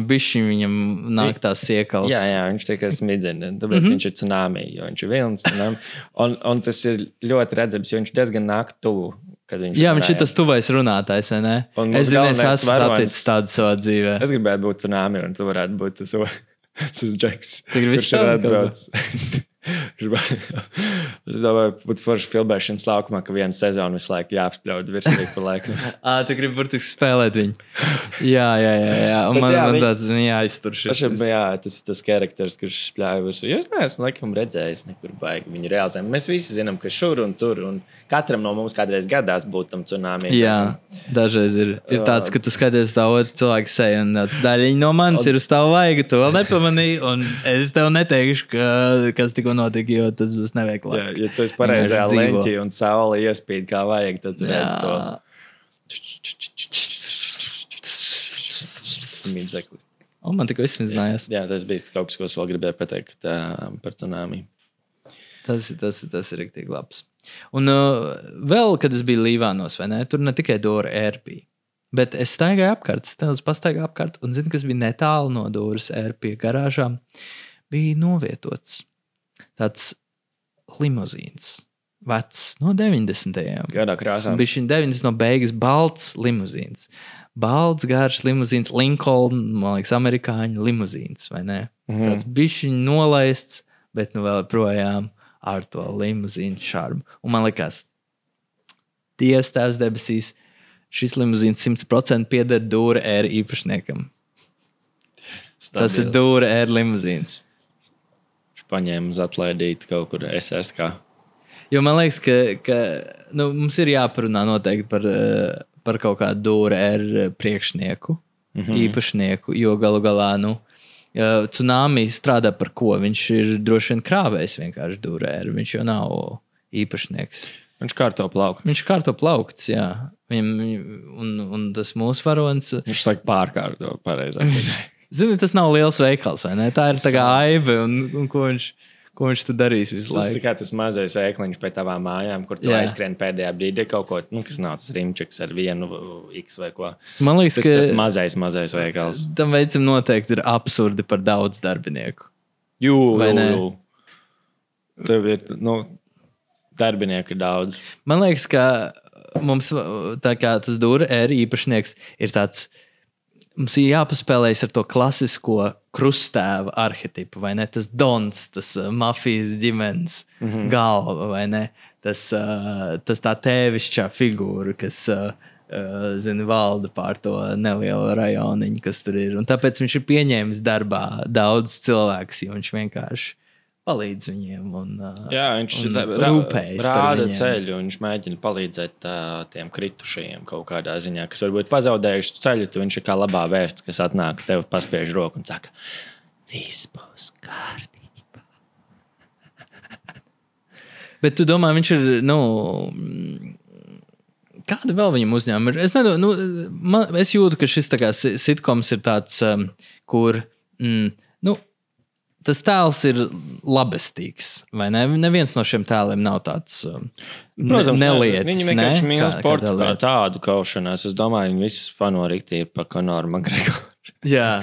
Bišķi viņam nāk tās iekals. Jā, jā, viņš tikai smidzina. Tāpēc mm -hmm. viņš ir tsunami, jo viņš ir tsunami. Un, un tas ir ļoti redzams, jo viņš diezgan nāk tuvu. Viņš Jā, viņš ir runāja. tas tuvais runātājs, vai ne? Un es zinu, es esmu saticis tādu savā dzīvē. Es gribētu būt tsunami, un tu varētu būt tas, <laughs> tas džeks. Gribi kurš ir atbraucis. <laughs> <laughs> es domāju, būtu forši filmēšanas laukumā, ka viena sezona visu laiku jāapspļaut virsmu pa laikam. <laughs> Ā, tu gribi burtiski spēlēt viņu. <laughs> Jā, jā, jā. jā. Un man, jā, man viņi- tāds nu, jāiztur šis. Pašam, jā, tas ir tas charakters, kurš spļāja virsmu. Es neesmu laikam redzējis, nekur baigi viņu realizēt. Mēs visi zinām, ka šur un tur, un katram no mums kādreiz gadās būt tam tsunami. Jā, dažreiz ir, ir tāds, ka tu skaties tā otru cilvēku seju, un tāds daļiņa no manis ir uz tavu vaigu. Tu vēl nepamanīji, un es tev neteikšu, ka, kas tikko notika, jo tas būs Jā, neveiklāk. ja tu esi pareizajā leņķī un saule iespīd kā vajag, tad redz to smidzekli. Un man tikko izsmizinājās. Jā, tas bija kaut kas, ko es vēl gribēju pateikt par tsunami. Tas, tas, tas ir rīktīgi labs. Un uh, vēl, kad es biju Līvānos, vai ne? Tur ne tikai Dora ērpī. Bet es staigāju apkārt, es pastaigāju apkārt, un zinu, kas bija netālu no Dūras ērpī garāžām. Bija novietots tāds limuzīns, vecs no 90. gadiem. Gadā krāsā. Bija šī 90 no beigas balts limuzīns. Balts, garš limuzīns, Linkoln, man liekas, amerikāņu limuzīns, vai ne? Mhm. Tāds bišķi nolaists, bet nu vēl projām ar to limuzīnu šarmu. Un man liekas, Dievs, Tēvs debesīs, šis limuzīns 100% pieder Dūra ēra īpašniekam. Tas ir Dūra ēra limuzīns. Paņēma uz atlaidīt kaut kur SSK. Jo man liekas, ka, ka nu, mums ir jāparunā noteikti par, eh, par kaut kādu dūru ar priekšnieku, mm. -hmm. īpašnieku. Jo galu galā, nu, ja tsunami strādā par ko? Viņš ir droši vien krāvējs vienkārši dūrē, viņš jau nav īpašnieks. Viņš kārto plaukt. Viņš kārto plaukts, jā. Viņam, un, un tas mūsu varonis. Viņš laik pārkārto pareizāk. <laughs> Zini, tas nav liels veikals, vai ne? Tā ir tā kā aibe, un, un ko, viņš, ko viņš tur darīs visu Tas ir laiku. kā tas mazais veikliņš pie tavām mājām, kur tu Jā. aizskrien pēdējā brīdī kaut ko, nu, kas nav tas rīmčiks ar vienu X vai ko. Man liekas, Tas, ka tas mazais, mazais veikals. tam veicam noteikti ir absurdi par daudz darbinieku. Jū, Vai jū, ne? jū. Tev ir, nu, darbinieku ir daudz. Man liekas, ka mums tā kā tas dūra ēra īpašnieks ir tāds. Mums ir jāpaspēlējas ar to klasisko krustēva arhitektu, vai ne? Tas dons, tas uh, mafijas ģimenes mm -hmm. galva, vai ne? Tas, uh, tas tā tēvišķā figūra, kas uh, uh, zina, valda pār to nelielu rajoniņu, kas tur ir. Un tāpēc viņš ir pieņēmis darbā daudz cilvēku, jo viņš vienkārši palīdz viņiem un, uh, Jā, viņš un rūpējas rāda ceļu, un viņš mēģina palīdzēt uh, tiem kritušajiem kaut kādā ziņā, kas varbūt pazaudējuši ceļu. Tad viņš ir kā labā vēsts, kas atnāk, tev paspiež roku un saka, viss būs kārtībā. <laughs> Bet tu domā, viņš ir. Nu, Kāda vēl viņam uzņēmuma ir? Es, nedo, nu, man, es jūtu, ka šis sitkoms ir tāds, um, kur mm, tas tēls ir labestīgs. Vai ne? Neviens no šiem tēliem nav tāds um, Protams, nelietis. Viņi vienkārši ne? mīl sportu kā kā tādu kaušanās. Es domāju, viņi visi fano rīktīgi par Konoru Makgregoru. <laughs> Jā,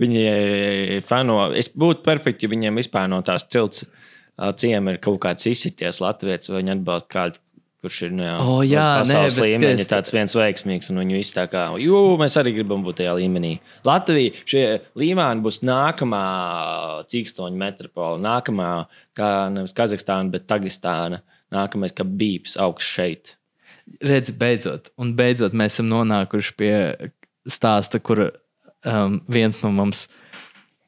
Viņi fano. Es būtu perfekti, ja viņiem vispār no tās cilts ā, ciema ir kaut kāds izsities Latvijas vai viņi atbalsta kādu. Kurš ir nu, jā, O, jā, nē, līmeņa, skaist- tāds viens veiksmīgs, un visi tā kā, jo mēs arī gribam būt tajā līmenī. Latvija, šie līmeni būs nākamā cīkstoņa metropola, nākamā, kā nevis Kazahstāna, bet Tagistāna, nākamais, kā bīps augsts šeit. redz, beidzot, un beidzot mēs esam nonākuši pie stāsta, kur um, viens no mums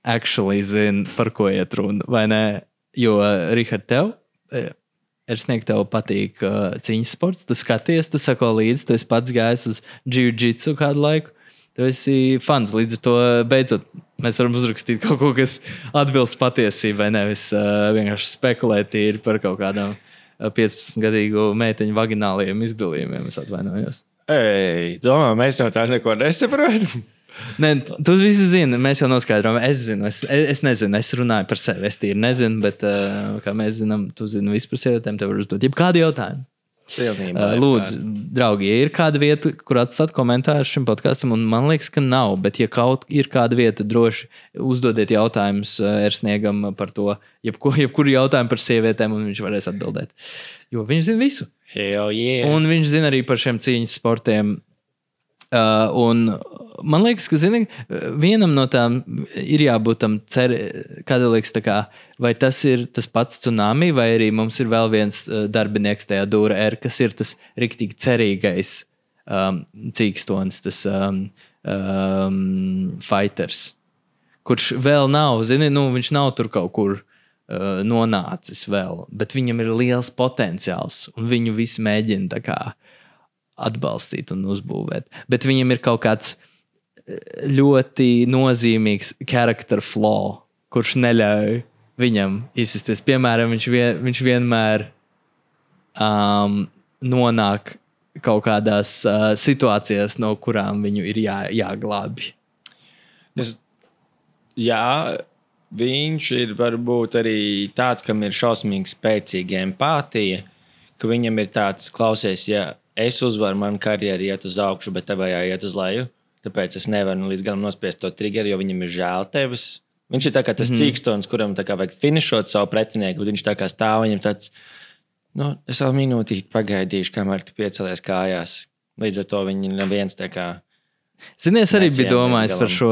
actually zina, par ko iet runa. Vai ne? Jo, Rihard, tev, sniegtu, tev patīk uh, cīņas sports, tu skaties, tu sako līdzi, tu esi pats gājis uz jiu-jitsu kādu laiku. Tu esi fans. Līdz ar to beidzot mēs varam uzrakstīt kaut ko, kas atbilst patiesībai. Nevis uh, vienkārši spekulēt par kaut kādām uh, 15-gadīgu meiteņu vagināliem izdalījumiem. Es atvainojos. Ei, domā, mēs no tā neko nesaprotam. Nē, tu visi zini, mēs jau noskaidrojām. Es zinu, es, es nezinu, es runāju par sevi. Es tīri nezinu, bet uh, kā mēs zinām, tu zini visu par sievietēm. Tev var uzdot jebkādu jautājumu. Pilnībā. Uh, lūdzu, draugi, ja ir kāda vieta, kur atstāt komentāru šim podkāstam, un man liekas, ka nav, bet, ja kaut ir kāda vieta, droši uzdodiet jautājumus uh, Ersniegam par to, jebko, jebkuru jautājumu par sievietēm, un viņš varēs atbildēt. Jo viņš zina visu. Hell yeah. Un viņš zina arī par šiem cīņas sportiem. Uh, un, man liekas, ka zini, vienam no tām ir jābūt tam cerībām, kāda liekas, kā, vai tas ir tas pats tsunami, vai arī mums ir vēl viens uh, darbinieks tajā dūrē, R, kas ir tas riktīgi cerīgais um, cīkstons, tas um, um, fighters, kurš vēl nav, zini, nu, viņš nav tur kaut kur uh, nonācis vēl, bet viņam ir liels potenciāls, un viņu visi mēģina tā kā atbalstīt un uzbūvēt. Bet viņam ir kaut kāds eh, ļoti nozīmīgs charakter flaw, kurš neļauj viņam izsisties. Piemēram, viņš, vien, viņš vienmēr um, nonāk kaut kādās uh, situācijās, no kurām viņu ir jā, jāglābj. Es, jā, viņš ir varbūt arī tāds, kam ir šausmīgi spēcīga empātija, ka viņam ir tāds, klausies, ja es uzvaru, man karjeru iet uz augšu, bet tev jāiet uz leju. Tāpēc es nevaru līdz galam nospiest to triggeru, jo viņam ir žēl tevis. Viņš ir tas mm -hmm. cīkstons, kuram vajag finišot savu pretinieku, bet viņš tā kā stāv viņam tāds. Nu, es vēl minūti pagaidīšu, kamēr tu piecelies kājās. Līdz ar to viņi neviens tā kā. Ziniet, es arī biju domājis par šo,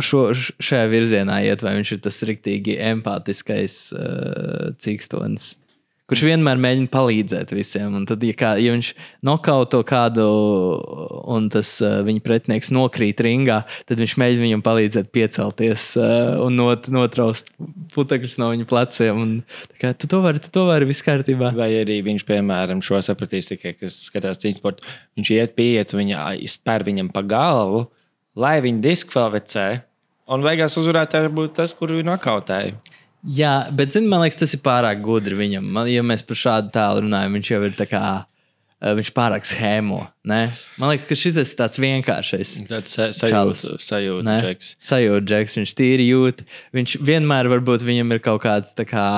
šo šajā virzienā, iet, vai viņš ir tas rīktīgi empātiskais uh, cīkstons kurš vienmēr mēģina palīdzēt visiem. Un tad, ja, kā, ja viņš nokauto kādu un tas uh, viņa pretinieks nokrīt ringā, tad viņš mēģina viņam palīdzēt piecelties uh, un not, notraust putekļus no viņa pleciem. Un, kā, tu to vari, tu to vari, viss kārtībā. Vai arī viņš, piemēram, šo sapratīs tikai, kas skatās cīņas sportu, viņš iet pieiet, viņa spēr viņam pa galvu, lai viņu diskvalificē. Un beigās uzvarētāji būtu tas, kuru nokautēja. Jā, bet zin, man liekas, tas ir pārāk gudri viņam. Man, ja mēs par šādu tēlu runājam, viņš jau ir tā kā. Uh, viņš pārāk schēmo. Ne? Man liekas, ka šis ir tāds vienkāršais. Tāds sajūta, sajūta džeks. Sajūta džeks. Viņš tīri jūt. Viņš vienmēr, varbūt viņam ir kaut kāds tā kā.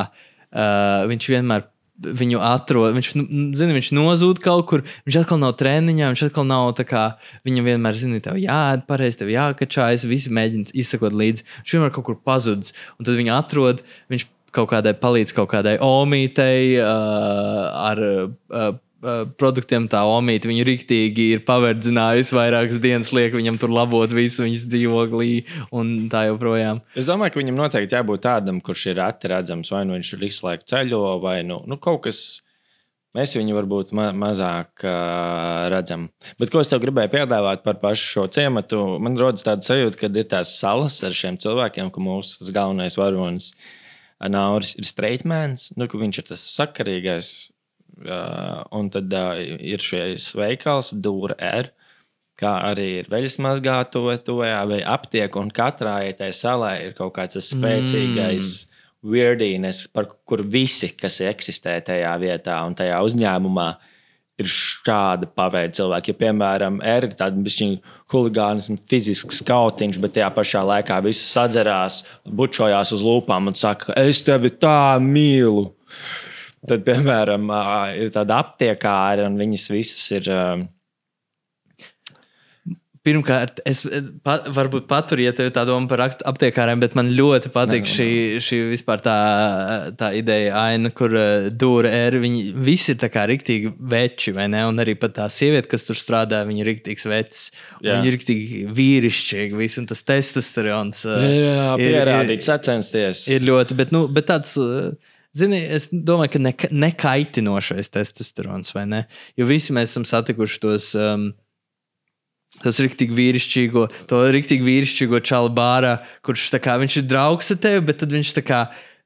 Uh, viņš vienmēr viņu atrod. Viņš, nu, zina, viņš nozūd kaut kur, viņš atkal nav treniņā, viņš atkal nav tā kā viņam vienmēr zina, tev jāēd pareizi, tev jākačājas, visi mēģina izsekot līdzi. Viņš vienmēr kaut kur pazudis, un tad viņu atrod. Viņš kaut kādai palīdz kaut kādai omītei uh, ar. Uh, produktiem tā omīte viņu rīktīgi ir paverdzinājusi vairākas dienas, liek viņam tur labot visu viņas dzīvoklī un tā joprojām. Es domāju, ka viņam noteikti jābūt tādam, kurš ir reti redzams, vai nu viņš visu laiku ceļo, vai nu, nu kaut kas. Mēs viņu varbūt ma mazāk uh, redzam. Bet ko es tev gribēju piedāvāt par pašu šo ciematu? Man rodas tāda sajūta, ka ir tās salas ar šiem cilvēkiem, ka mūsu galvenais varonis Nauris ir streitmēns, nu, ka viņš ir tas sakarīgais Uh, un tad uh, ir šis veikals, Dūra R, kā arī ir veļas mazgātoja vai aptiek, un katrā tai salā ir kaut kāds spēcīgais mm. weirdīnes, par kur visi, kas eksistē tajā vietā un tajā uzņēmumā, ir šādi paveidi cilvēki. Ja, piemēram, ir tāds huligānisms, fizisks skautiņš, bet tajā pašā laikā visi sadzerās, bučojās uz lūpām un saka, es tevi tā mīlu. Tad, piemēram, ir tāda aptiekāra, un viņas visas ir. Pirmkārt, es pa, varbūt paturiet tā doma par aptiekāriem, bet man ļoti patīk šī, šī vispār tā, tā ideja, aina, kur dūra ir. Viņi visi ir tā kā rīktīgi veči, vai ne? Un arī pat tā sieviete, kas tur strādā, viņa ir rīktīgs vecs. Viņa ir rīktīgi vīrišķīga, viss un tas testosterons. Jā, pierādīt, sacensties. Ir ļoti, bet, nu, bet tāds. Uh, Zini, es domāju, ka ne, nekaitinošais testosterons, vai ne? Jo visi mēs esam satikuši tos. Um, Tas ir rīktīgi vīrišķīgo, to rīktīgi vīrišķīgo čalu bārā, kurš tā kā viņš ir draugs ar tevi, bet tad viņš tā kā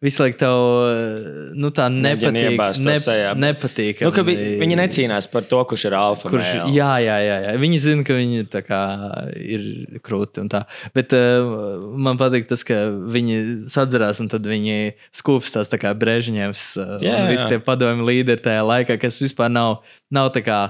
visu laiku tev nu, tā nepatīk. Ne, nepatīk nu, vi, viņi necīnās par to, kurš ir alfa. Kurš, jā, jā, jā, jā. Viņi zina, ka viņi kā, ir krūti. Bet uh, man patīk tas, ka viņi sadzerās un tad viņi skūpstās tā kā Brežņevs uh, jā, un visi tie padomju līderi tajā laikā, kas vispār nav, nav tā kā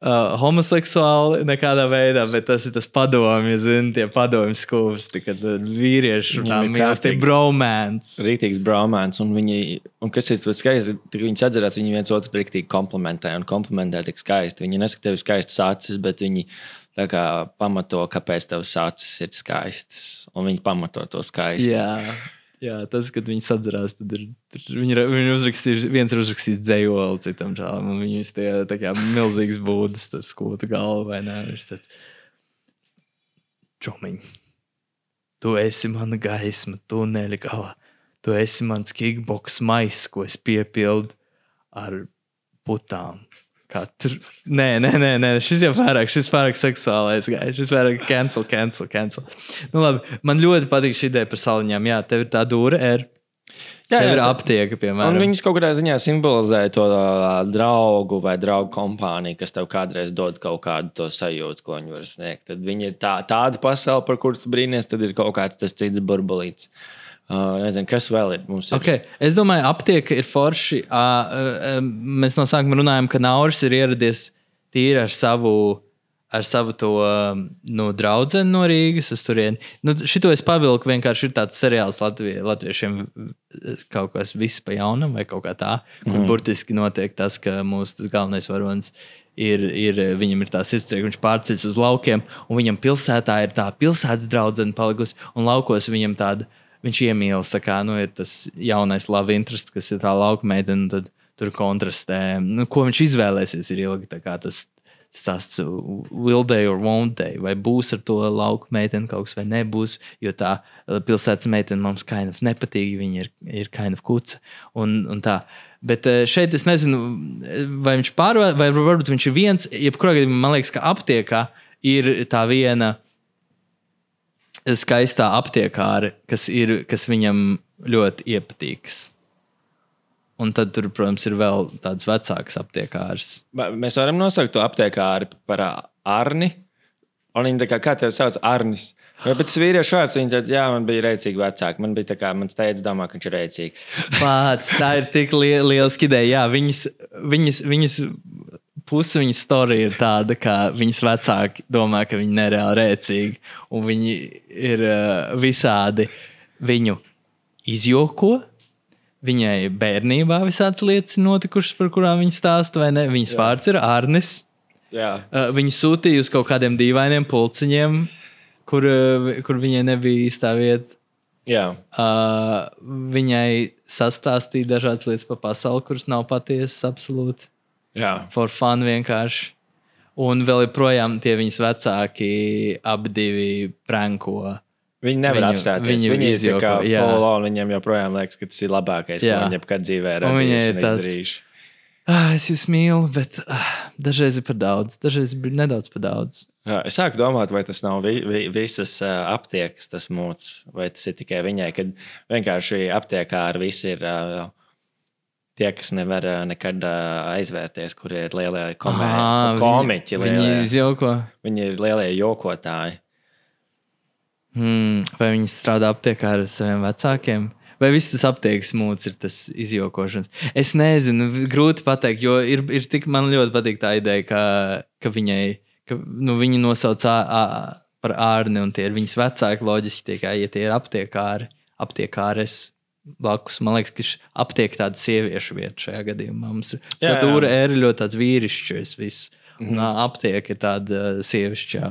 uh, homoseksuāli nekādā veidā, bet tas ir tas padomju, zini, tie padomju skūpsti, kad uh, vīrieši tā mīlas, tie bromāns. Rītīgs bromāns, un viņi, un kas ir skaisti, tad viņi atcerās, viņi viens otru rīktīgi komplementē, un komplementē tik skaisti. Viņi nesaka tev skaistas acis, bet viņi tā kā pamato, kāpēc tavs acis ir skaistas, un viņi pamato to skaisti. Jā. Jā, tas, kad viņi sadzerās, tad ir, viņi, viņi uzrakstīs, viens ir uzrakstījis dzējoli citam čālam, un viņus tie tā kā milzīgs būdas, tas skūta galva vai nē. Tāds... čomiņ, tu esi mana gaisma, tuneļa galā. Tu esi mans kickbox maisis, ko es piepildu ar putām. Katru. Nē, nē, nē, nē, šis jau pārāk, šis pārāk seksuālais gājis. Šis pārāk cancel, cancel, cancel. Nu, labi, man ļoti patīk šī ideja par saliņām. Jā, tev ir tā dūra, ir. Jā, tev ir tā- aptieka, Un piemēram. viņas kaut kādā ziņā simbolizē to ā, draugu vai draugu kompāniju, kas tev kādreiz dod kaut kādu to sajūtu, ko viņi var sniegt. Tad viņi ir tā, tāda pasaule, par kuras brīnīties, tad ir kaut kāds tas cits burbulīts. Uh, nezinu, kas vēl ir. Ir Okay. Es domāju, aptieka ir forši. Uh, uh, mēs no sākuma runājām, ka Nauris ir ieradies tīri ar savu. Ar savu to nu, draugu no Rīgas uz turieni. Nu, šito es pavilku. Vienkārši ir tāds seriāls Latvie, latviešiem, uh, kaut kas viss pa jaunam, vai kaut kā tā. Mm. burtiski notiek tas, ka mūsu galvenais varonis ir, ir viņam ir tā sirdsprieka, viņš pārceļas uz laukiem, un viņam pilsētā ir tā pilsētas draudzene palikusi, un laukos viņam tāda viņš iemīlas. tā Kā, nu, ir tas jaunais love interest, kas ir tā lauka meitene, un tad tur kontrastē. Nu, ko viņš izvēlēsies, ir ilgi tas. Tas will they or won't they, vai būs ar to lauku meiteni kaut kas, vai nebūs. Jo tā pilsētas meitene mums kind of nepatīk, viņa ir, ir kind of kuca. Un, un tā. Bet uh, šeit es nezinu, vai viņš pārvērtē, vai varbūt viņš ir viens. Jebkurā gadījumā man liekas, ka aptiekā ir tā viena skaistā aptiekāra, kas, ir, kas viņam ļoti iepatīks. Un tad tur, protams, ir vēl tāds vecāks aptiekārs. Mēs varam nosaukt to aptiekāri par Arni. Un viņa tā kā, kā tevi sauc, Arnis. Vai pēc vīriešu vārds viņa tad, jā, man bija rēcīgi vecāki. Man bija tā kā, mans teica, domā, ka viņš ir rēcīgs. Pats, tā ir tik li liela ideja. Jā, viņas, viņas, viņas puse viņas storija ir tāda, ka viņas vecāki domā, ka viņi ir nereāli rēcīgi. Un viņi ir uh, visādi viņu izjoko. Viņai bērnībā visādas lietas notikušas, par kurām viņa stāsta, vai ne? Viņas Jā. vārds ir Arnis. Uh, Viņu sūtīja uz kaut kādiem dīvainiem pulciņiem, kur, uh, kur viņai nebija īstā vieta. Uh, viņai sastāstīja dažādas lietas par pasauli, kuras nav patiesas, absolūti. Jā. For fun vienkārši. Un vēl joprojām tie viņas vecāki abi divi pranko. Viņi nevar Viņu- apstāties. viņu Viņi ir kā jā. full on. Viņam joprojām liekas, ka tas ir labākais, Jā. ko viņi jebkad dzīvē ir. Un tāds- Ah, es jūs mīlu, bet ah, dažreiz ir par daudz, dažreiz ir nedaudz par daudz. Jā, Es sāku domāt, vai tas nav vi, vi, visas uh, aptiekas, tas mūcis, vai tas ir tikai viņai, kad vienkārši aptiekā ar visi ir uh, tie, kas nevar uh, nekad uh, aizvērties, kur ir lielie komē, Ah, komiķi. Viņi, viņi lielie. izjoko. Viņi ir lielie jokotāji. Hmm, vai viņi strādā aptiekā ar saviem vecākiem? Vai viss tas aptiekas mūcis ir tas izjokošanas? Es nezinu, grūti pateikt, jo ir, ir tik man ļoti patīk tā ideja, ka, ka viņai, ka nu, viņi nosauc par ārni un tie ir viņas vecāki. Loģiski, tie, ja tie ir aptiekāri, aptiekāres blakus. Man liekas, ka aptiek tāda sieviešu vieta šajā gadījumā. Mums ir Jā, tā jā. dūra ēra ļoti tāds vīrišķis. Viss. Mm. aptiek ir tāda sievišķā,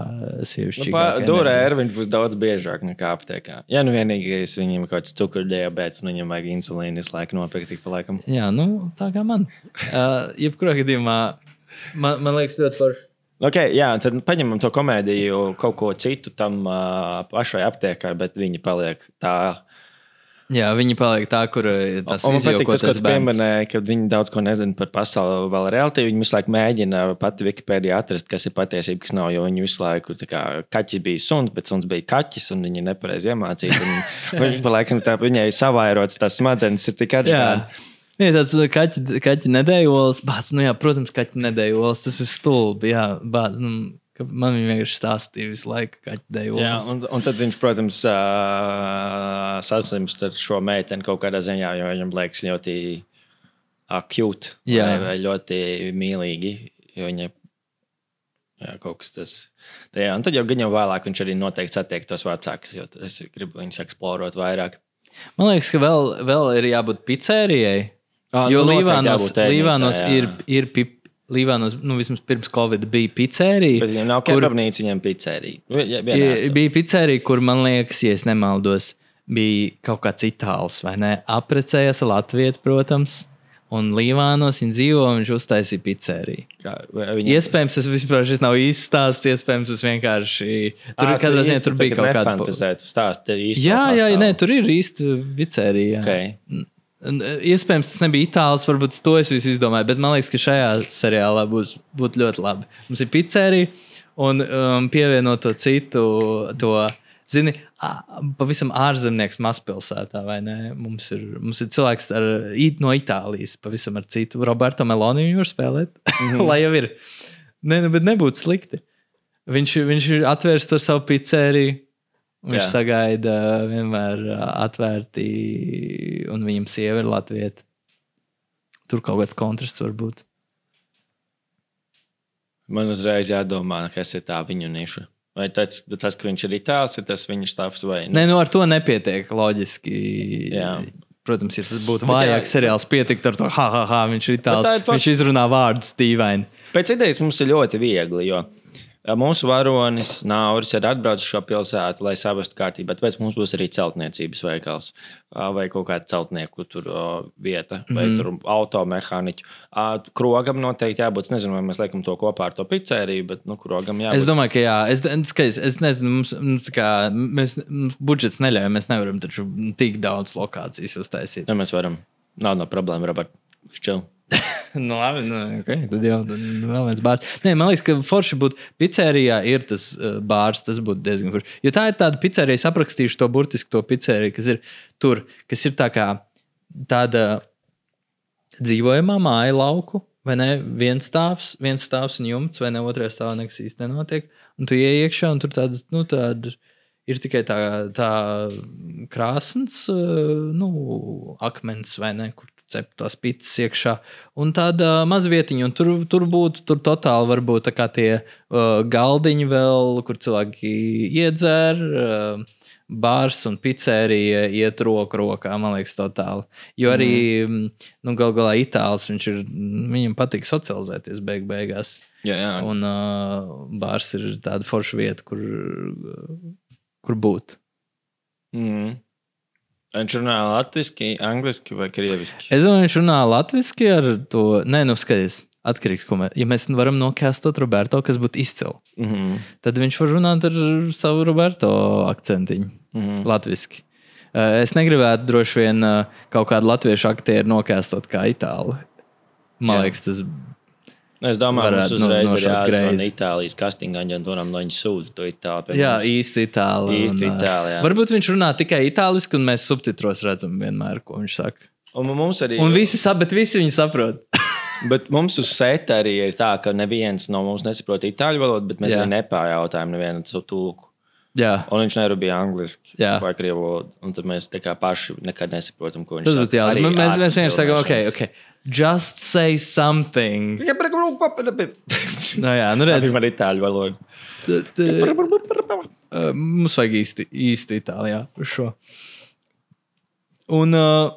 sievišķīga. Dūrē ir viņš būs daudz biežāk nekā aptiekā. Jā, nu vienīgais viņam ir kaut kāds cukurdiabēts, un viņam vajag insulīnu visu laiku nopirkt tik pa laikam. Jā, nu, tā kā man. Uh, jebkurā gadījumā man, man liekas, ļoti forši. Okay, jā, tad paņemam to komēdiju, kaut ko citu tam uh, pašai aptiekai, bet viņi paliek tā. Jā, viņi paliek tā, kur uh, tas Un man patīk tas, ko tu pieminēji, ka viņi daudz ko nezina par pasauli vēl reāli. Viņi visu laiku mēģina pati Wikipēdijā atrast, kas ir patiesība, kas nav. Jo viņi visu laiku kā kaķis bija suns, bet suns bija kaķis, un viņi nepareizi iemācīja. <laughs> Viņi pa laikam tā, viņai savairots tās smadzenes ir tik atšķirīgas. Jā, tāds uh, kaķi, kaķi nedēļos, bāc, nu jā, protams, kaķi nedēļos, tas ir stulbi, jā, bāc, nu, ka man viņa vienkārši stāstīja visu laiku kaķi Jā, nedēļos. un, un tad viņš, protams, uh, saslimst ar šo meiteni kaut kādā ziņā, jo viņam liekas ļoti akūti Jā. vai, vai ļoti mīlīgi. Viņa, jā, kaut kas tas. Tā, jā, un tad jau gan jau vēlāk viņš arī noteikti satiek tos vecākus, jo es gribu viņus eksplorot vairāk. Man liekas, ka vēl, vēl ir jābūt pizzērijai. Ah, Jo nu, Līvānos, jābūt ēdnīcai, Līvānos jā. ir, ir pip, Līvānos, nu, vismaz pirms Covid bija pizzērija. Bet viņam nav kur- kebabnīca, viņam pizzerija. Ja- Bija pizzerija, kur man liekas, ja es nemaldos, bija kaut kāds itāls vai ne? Apprecējās ar Latviju, protams. Un Līvānos viņa dzīvo, un viņš uztaisīja pizzeriju. Viņi Iespējams, tas vispār šis nav īsts stāsts. Iespējams, tas vienkārši. Tur, Ā, katrā ziņā, tur bija kaut kāda. nefantāzēt, stāst, tev īsti Jā, jā, nē, tur ir īsta pizzerija. Okay. Un, e, Iespējams, tas nebija itālis, varbūt to es visu izdomāju, bet man liekas, ka šajā seriālā būs būt ļoti labi. Mums ir pizzerija un um, pievienot to citu, to, zini, pavisam ārzemnieks mazpilsētā, vai ne? Mums ir, mums ir cilvēks ar, no Itālijas, pavisam ar citu. Roberto Meloni viņu var spēlēt, mm -hmm. <laughs> lai jau ir. Nē, nu, bet nebūtu slikti. Viņš, viņš ir atvērs to savu pizzeriju. Viņš Jā. sagaida vienmēr atvērti, un viņam sieva ir Latvija. Tur kaut kāds kontrasts var būt. Man uzreiz jādomā, kas ir tā viņa niša. Vai tas, tas ka viņš ir itālis, ir tas viņa stāvs vai Nē, nu ar to nepietiek loģiski. Jā. Protams, ja tas būtu Bet jā. vājāks seriāls, pietiktu ar to, ha, ha, ha, viņš ir itālis. Viņš izrunā vārdus dīvaini. Pēc idejas mums ir ļoti viegli, jo mūsu varonis Nauris ir atbraucis šo pilsētu, lai savestu kārtībā. Tāpēc mums būs arī celtniecības veikals vai kaut kāda celtnieku tur, vieta, vai mm -hmm. automehāniķu. Ā, Krogam noteikti jābūt. Es nezinu, vai mēs liekam to kopā ar to pizzeriju, bet nu, krogam jābūt. Es domāju, ka jā, es, es, es, nezinu, mums, mums, kā, mēs, mums budžets neļauj, mēs nevaram taču tik daudz lokācijas uztaisīt. Ja mēs varam. Nav no problēma, Robert. Šķil. <laughs> nu, labi, nu, okay, tad jau vēl viens bārs. Nē, man liekas, ka forši būtu pizzerijā, ir tas uh, bārs, tas būtu diezgan forši. Jo tā ir tāda pizzerija, es aprakstīšu to burtiski to pizzeriju, kas ir tur, kas ir tā kā tāda dzīvojamā māja lauku. Vai ne? Viens stāvs, viens stāvs un jumts, vai ne? Otrajā stāvā nekas īsti nenotiek. Un tu ienāc iekšā, un tur tādas, nu, tāda ir tikai tā, tā krāsns, uh, nu, akmens vai ne, kur tu cep tās pitas iekšā. Un tāda mazvietiņa, un tur, tur būtu, tur totāli varbūt tā kā tie uh, galdiņi vēl, kur cilvēki iedzer. Uh, Bārs un pizzerija iet roku rokā, man liekas, totāli. Jo arī, mm. nu, gal galā itālis, viņš ir, viņam patīk socializēties beig beigās. Jā, jā. Un uh, bārs ir tāda forša vieta, kur, kur būt. Mm. Viņš runā latviešu, angliski vai krieviski. Es domāju, viņš runā latviešu ar to. Nē, nu skaties, atkarīgs no mēs. Ja mēs varam nokāstot Roberto, kas būtu izcils, Mm -hmm. tad viņš var runāt ar savu Roberto akcentiņu. Mm -hmm. Latviešu. Es negribētu droši vien uh, kaut kādu latviešu aktieru nokāstot kā itālu. Man Jā. liekas, tas Es domāju, ka mums uzreiz no- ir greizi. Itālijas kastinga aģentūram, lai viņi sūta to itāļu. Jā, īsti itāli. Īsti jā. Varbūt viņš runā tikai itāliski, un mēs subtitros redzam vienmēr, ko viņš saka. Un mums arī Un visi bet visi viņu saprot. <laughs> Bet mums uz seta arī ir tā, ka neviens no mums nesaprot itāļu valodu, bet mēs Jā. arī nepārjautājām nevienu to tulku. Jā, Un viņš nerunāja angliski Jā. vai krievu valodu. Tad mēs tā kā paši nekad nesaprotam, ko viņš tas saka. būtu jā. Arī Mēs, mēs vienkārši sakām, ok, ok. Just say something. No, jā, nu redz, man ir itāļu valoda. mums vajag īsti, īsti itālijā par šo. Un, uh,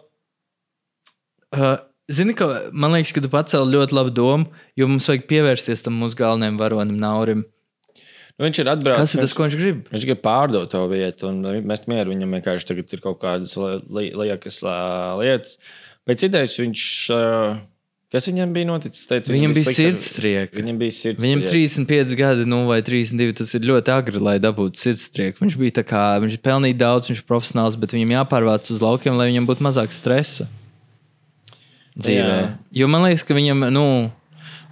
uh, zini, ka man liekas, ka tu pacēli ļoti labu domu, jo mums vajag pievērsties tam mūsu galvenajam varonim, Naurim. Nu, viņš ir atbraucis. Kas ir tas, ko viņš grib? Viņš grib pārdot to vietu, un mēs mieru viņam vienkārši tagad ir kaut kādas li- li- liekas ā, lietas. Pēc idejas viņš. ā, Kas viņam bija noticis? Teicu, Viņam bija slikti ar- sirdstrieka. Viņam bija sirds. Viņam 35 gadi, nu, vai 32, tas ir ļoti agri, lai dabūtu sirdstrieku. Viņš bija tā kā, viņš pelnīja daudz, viņš ir profesionāls, bet viņam jāpārvāc uz laukiem, lai viņam būtu mazāk stresa dzīvē. Jā. Jo man liekas, ka viņam, nu,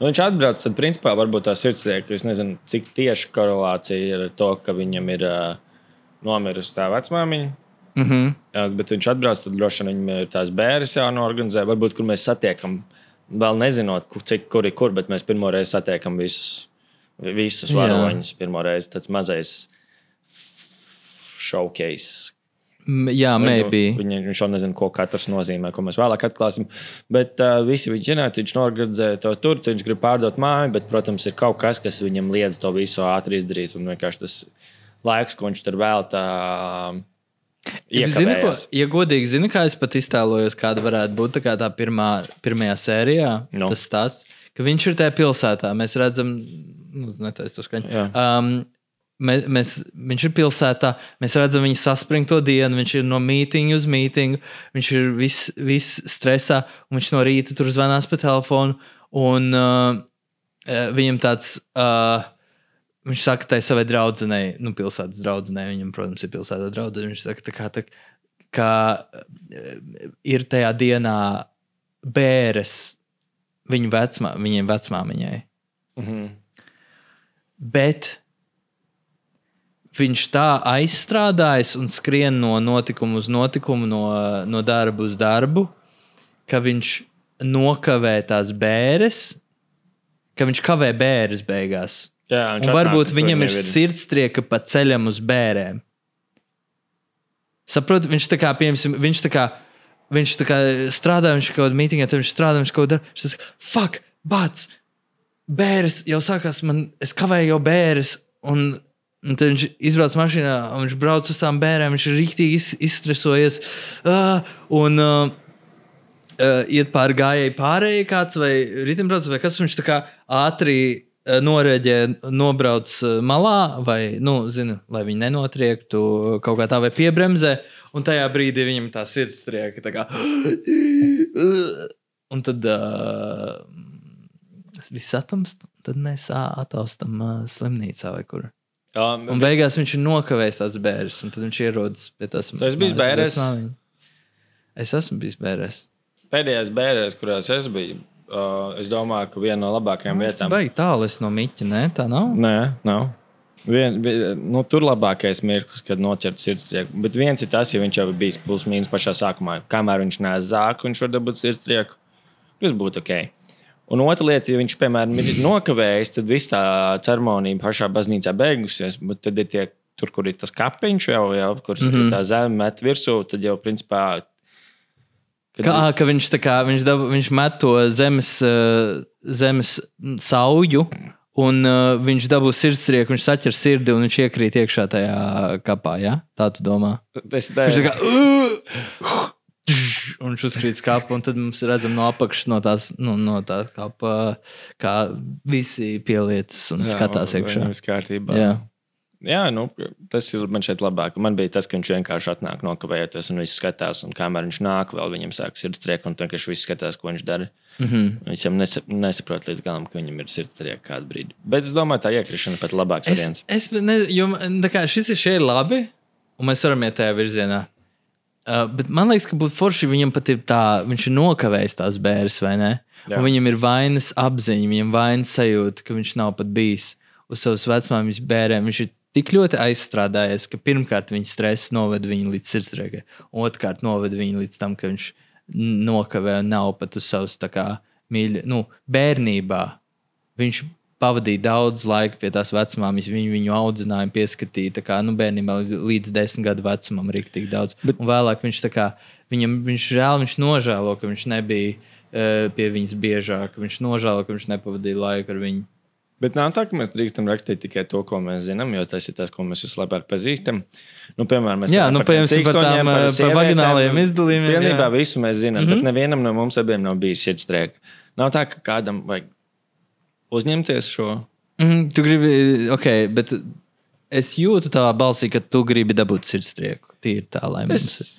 Nu, viņš atbrauc, tad principā varbūt tā sirdslieka. Es nezinu, cik tieši korelācija ir ar to, ka viņam ir uh, nomirusi tā vecmāmiņa. Mm -hmm. Jā, bet viņš atbrauc, tad droši vien viņam ir tās bērres jānorganizē. Varbūt, kur mēs satiekam, vēl nezinot, kur, cik, kur ir kur, bet mēs pirmo reizi satiekam visus, visus varoņus. Pirmo reizi tāds mazais showcase. jā, maybe. Viņi, viņš jau nezina, ko katrs nozīmē, ko mēs vēlāk atklāsim. Bet uh, visi viņi zina, viņš norganizē to tur, viņš grib pārdot māju, bet, protams, ir kaut kas, kas viņam liedz to visu ātri izdarīt. Un vienkārši tas laiks, ko viņš tur veltā, Zini, ko, ja godīgi, zini, kā es pat iztēlojos, kāda varētu būt tā, kā tā pirmā, pirmajā sērijā. Nu. Tas tas, ka viņš ir tajā pilsētā. Mēs redzam, nu, netaisa to skaņu. Jā. Um, Mēs, mēs, viņš ir pilsētā, mēs redzam viņa saspringto dienu, viņš ir no mītīņa uz mītīņu, viņš ir viss vis stresā, un viņš no rīta tur zvanās pa telefonu. Un uh, viņam tāds, uh, viņš saka, tai savai draudzenei, nu, pilsētas draudzenei, viņam, protams, ir pilsētas draudzene. Viņš saka, tā kā, tā, ka uh, ir tajā dienā bēres viņu vecmā, viņiem vecmāmiņai. Mhm. Bet viņš tā aizstrādājas un skrien no notikuma uz notikumu, no, no darba uz darbu, ka viņš nokavē tās bēres, ka viņš kavē bēres beigās. Jā, Un varbūt viņam ir sirdstrieka pa ceļam uz bērēm. Saprotu, viņš tā kā, piemēram, viņš tā kā, viņš tā kā strādā, viņš kaut kādā mītīgā, tad viņš strādā, viņš kaut ko dara. Viņš kā, fuck, bats, bēres jau sākās, man, es kavēju jau bēres. Un, un tad viņš izbrauc mašīnā, un viņš brauc uz tām bērēm, viņš ir rīktīgi iz, izstresojies. Uh, un, uh, uh, iet pāri gājēji pārējai kāds vai ritimbrauc, vai kas viņš tā kā ātri uh, noreģē, nobrauc uh, malā, vai, nu, zini, lai viņi nenotriektu kaut kā tā, vai piebremzē. Un tajā brīdī viņam tā sirds trieka. Tā kā, <gasps> un tad uh, viss atomst, tad mēs ā, ataustam uh, slimnīcā vai kur. Jā, Un beigās viņš ir nokavējis tās bērres, un tad viņš ierodas pie tās bijis mājas bērēs? vecmāmiņa. Es esmu bijis bērēs. Pēdējās bērnēs, kurās es biju, uh, es domāju, ka viena no labākajām Tas vietām. baigi tālu es no Miķa, ne? Tā nav. Nē, nav. Vien, vien, nu, tur labākais mirklis, kad noķert sirdstrieku. Bet viens ir tas, ja viņš jau ir bijis plus mīnus pašā sākumā. Kamēr viņš nezāk, viņš var dabūt sirdstrieku. Tas būtu ok. Un otra lieta, ja viņš, piemēram, ir nokavējis, tad viss tā ceremonija pašā baznīcā beigusies. Bet tad ir tie, tur, kur ir tas kapiņš jau, jau kur mm. -hmm. tā zeme met virsū, tad jau principā. Kā, ka viņš, kā, viņš, dab, viņš met to zemes, zemes sauju, un viņš dabū sirdstrieku, viņš saķer sirdi un viņš iekrīt iekšā tajā kapā. Ja? Tā tu domā? Es, Viņš tā kā. "Ugh!" Un viņš uzkrīt skāpā, un tad mums redzam no apakšas, no tās nu, no tā kāpa, kā visi pielietas un skatās iekšā. Viss kārtībā. Jā. Jā, nu, tas ir man šeit labāk. Man bija tas, ka viņš vienkārši atnāk nokavējoties un viss skatās. Un kamēr viņš nāk, vēl viņam sāk sirdstrieka, un vienkārši viss skatās, ko viņš dara. Mm -hmm. Viņš jau nesa, nesaprot līdz galam, ka viņam ir sirdstrieka kādu brīdi. Bet es domāju, tā iekrišana pat labāks Es, variants. es nezinu, kā šis ir šeit labi, un mēs varam iet tajā virzienā. Uh, bet man liekas, ka būtu forši viņam pat ir tā, viņš ir nokavējis tās bērres, vai ne? Viņam ir vainas apziņa, viņam vainas sajūta, ka viņš nav pat bijis uz savas vecmāmiņas bērēm. Viņš ir tik ļoti aizstrādājies, ka pirmkārt viņa stress noveda viņu līdz sirdsdrēgai, otrkārt noveda viņu līdz tam, ka viņš nokavē un nav pat uz savas mīļa, nu, bērnībā. Viņš pavadīja daudz laika pie tās vecmāmiņas, viņu, viņu audzināja, pieskatīja. Kā, nu, bērnībā līdz, līdz desmit gadu vecumam arī tik daudz. Bet, un vēlāk viņš, kā, viņam, viņš, žēl, viņš nožēlo, ka viņš nebija uh, pie viņas biežāk. Viņš nožēlo, ka viņš nepavadīja laiku ar viņu. Bet nav tā, ka mēs drīkstam rakstīt tikai to, ko mēs zinām, jo tas ir tas, ko mēs vislabāk pazīstam. Nu, piemēram, mēs Jā, nu, par piemēram, par tām, eh, par sievietēm, vaginālajiem nu, izdalījumiem, Pilnībā jā. visu mēs zinām, mm -hmm. bet nevienam no mums abiem nav bijis sirdstrieka. Nav tā, ka kādam vajag uzņemties šo. Mm, tu gribi, ok, bet es jūtu tavā balsī, ka tu gribi dabūt sirdstrieku. Tīri tā, lai ir. Es,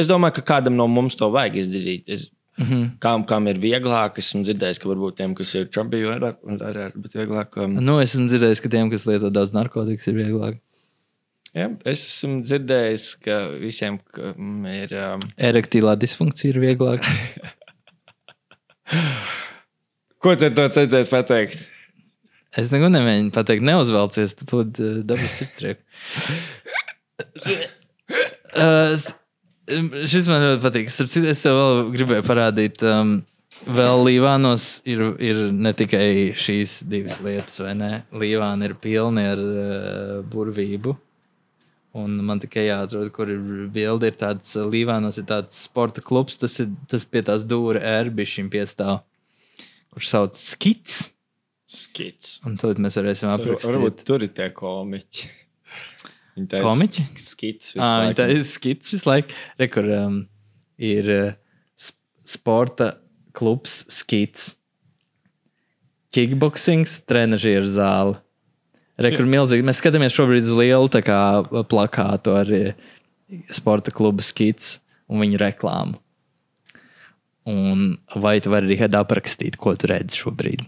es domāju, ka kādam no mums to vajag izdarīt. Es, Mm -hmm. kam, kam ir vieglāk, esmu dzirdējis, ka varbūt tiem, kas ir jau vairāk, ar, bet vieglāk. Um, Nu, es esmu dzirdējis, ka tiem, kas lieto daudz narkotikas, ir vieglāk. jā, es esmu dzirdējis, ka visiem kam ir. Um, Erektīlā disfunkcija ir vieglāk. <laughs> ko tu ar to centies pateikt? Es neko nemēģinu pateikt, neuzvelcies, tad to dabūs sirdstrieku. Uh, <laughs> um, šis man ļoti patīk. Starp citu, Es tev vēl gribēju parādīt. Um, vēl Līvānos ir, ir ne tikai šīs divas lietas, vai ne? Līvāna ir pilna ar uh, burvību. Un man tikai jāatrod, kur ir bilde. Ir tāds uh, Līvānos ir tāds sporta klubs, tas ir tas pie tās dūra ērbišķim piestāv, kurš sauc Skits. Skits. Un to mēs varēsim aprakstīt. Varbūt tur ir tie komiķi. Taisa Komiķi? Skits. visu Ah, laiku. tā ir skits visu laiku. Re, kur um, ir uh, sp sporta klubs skits. Kickboxings, trenižieru zāle. Rekur milzīgi. Mēs skatāmies šobrīd uz lielu kā, plakātu ar eh, sporta klubu skits un viņu reklāmu. Un vai tu vari arī aprakstīt, ko tu redzi šobrīd?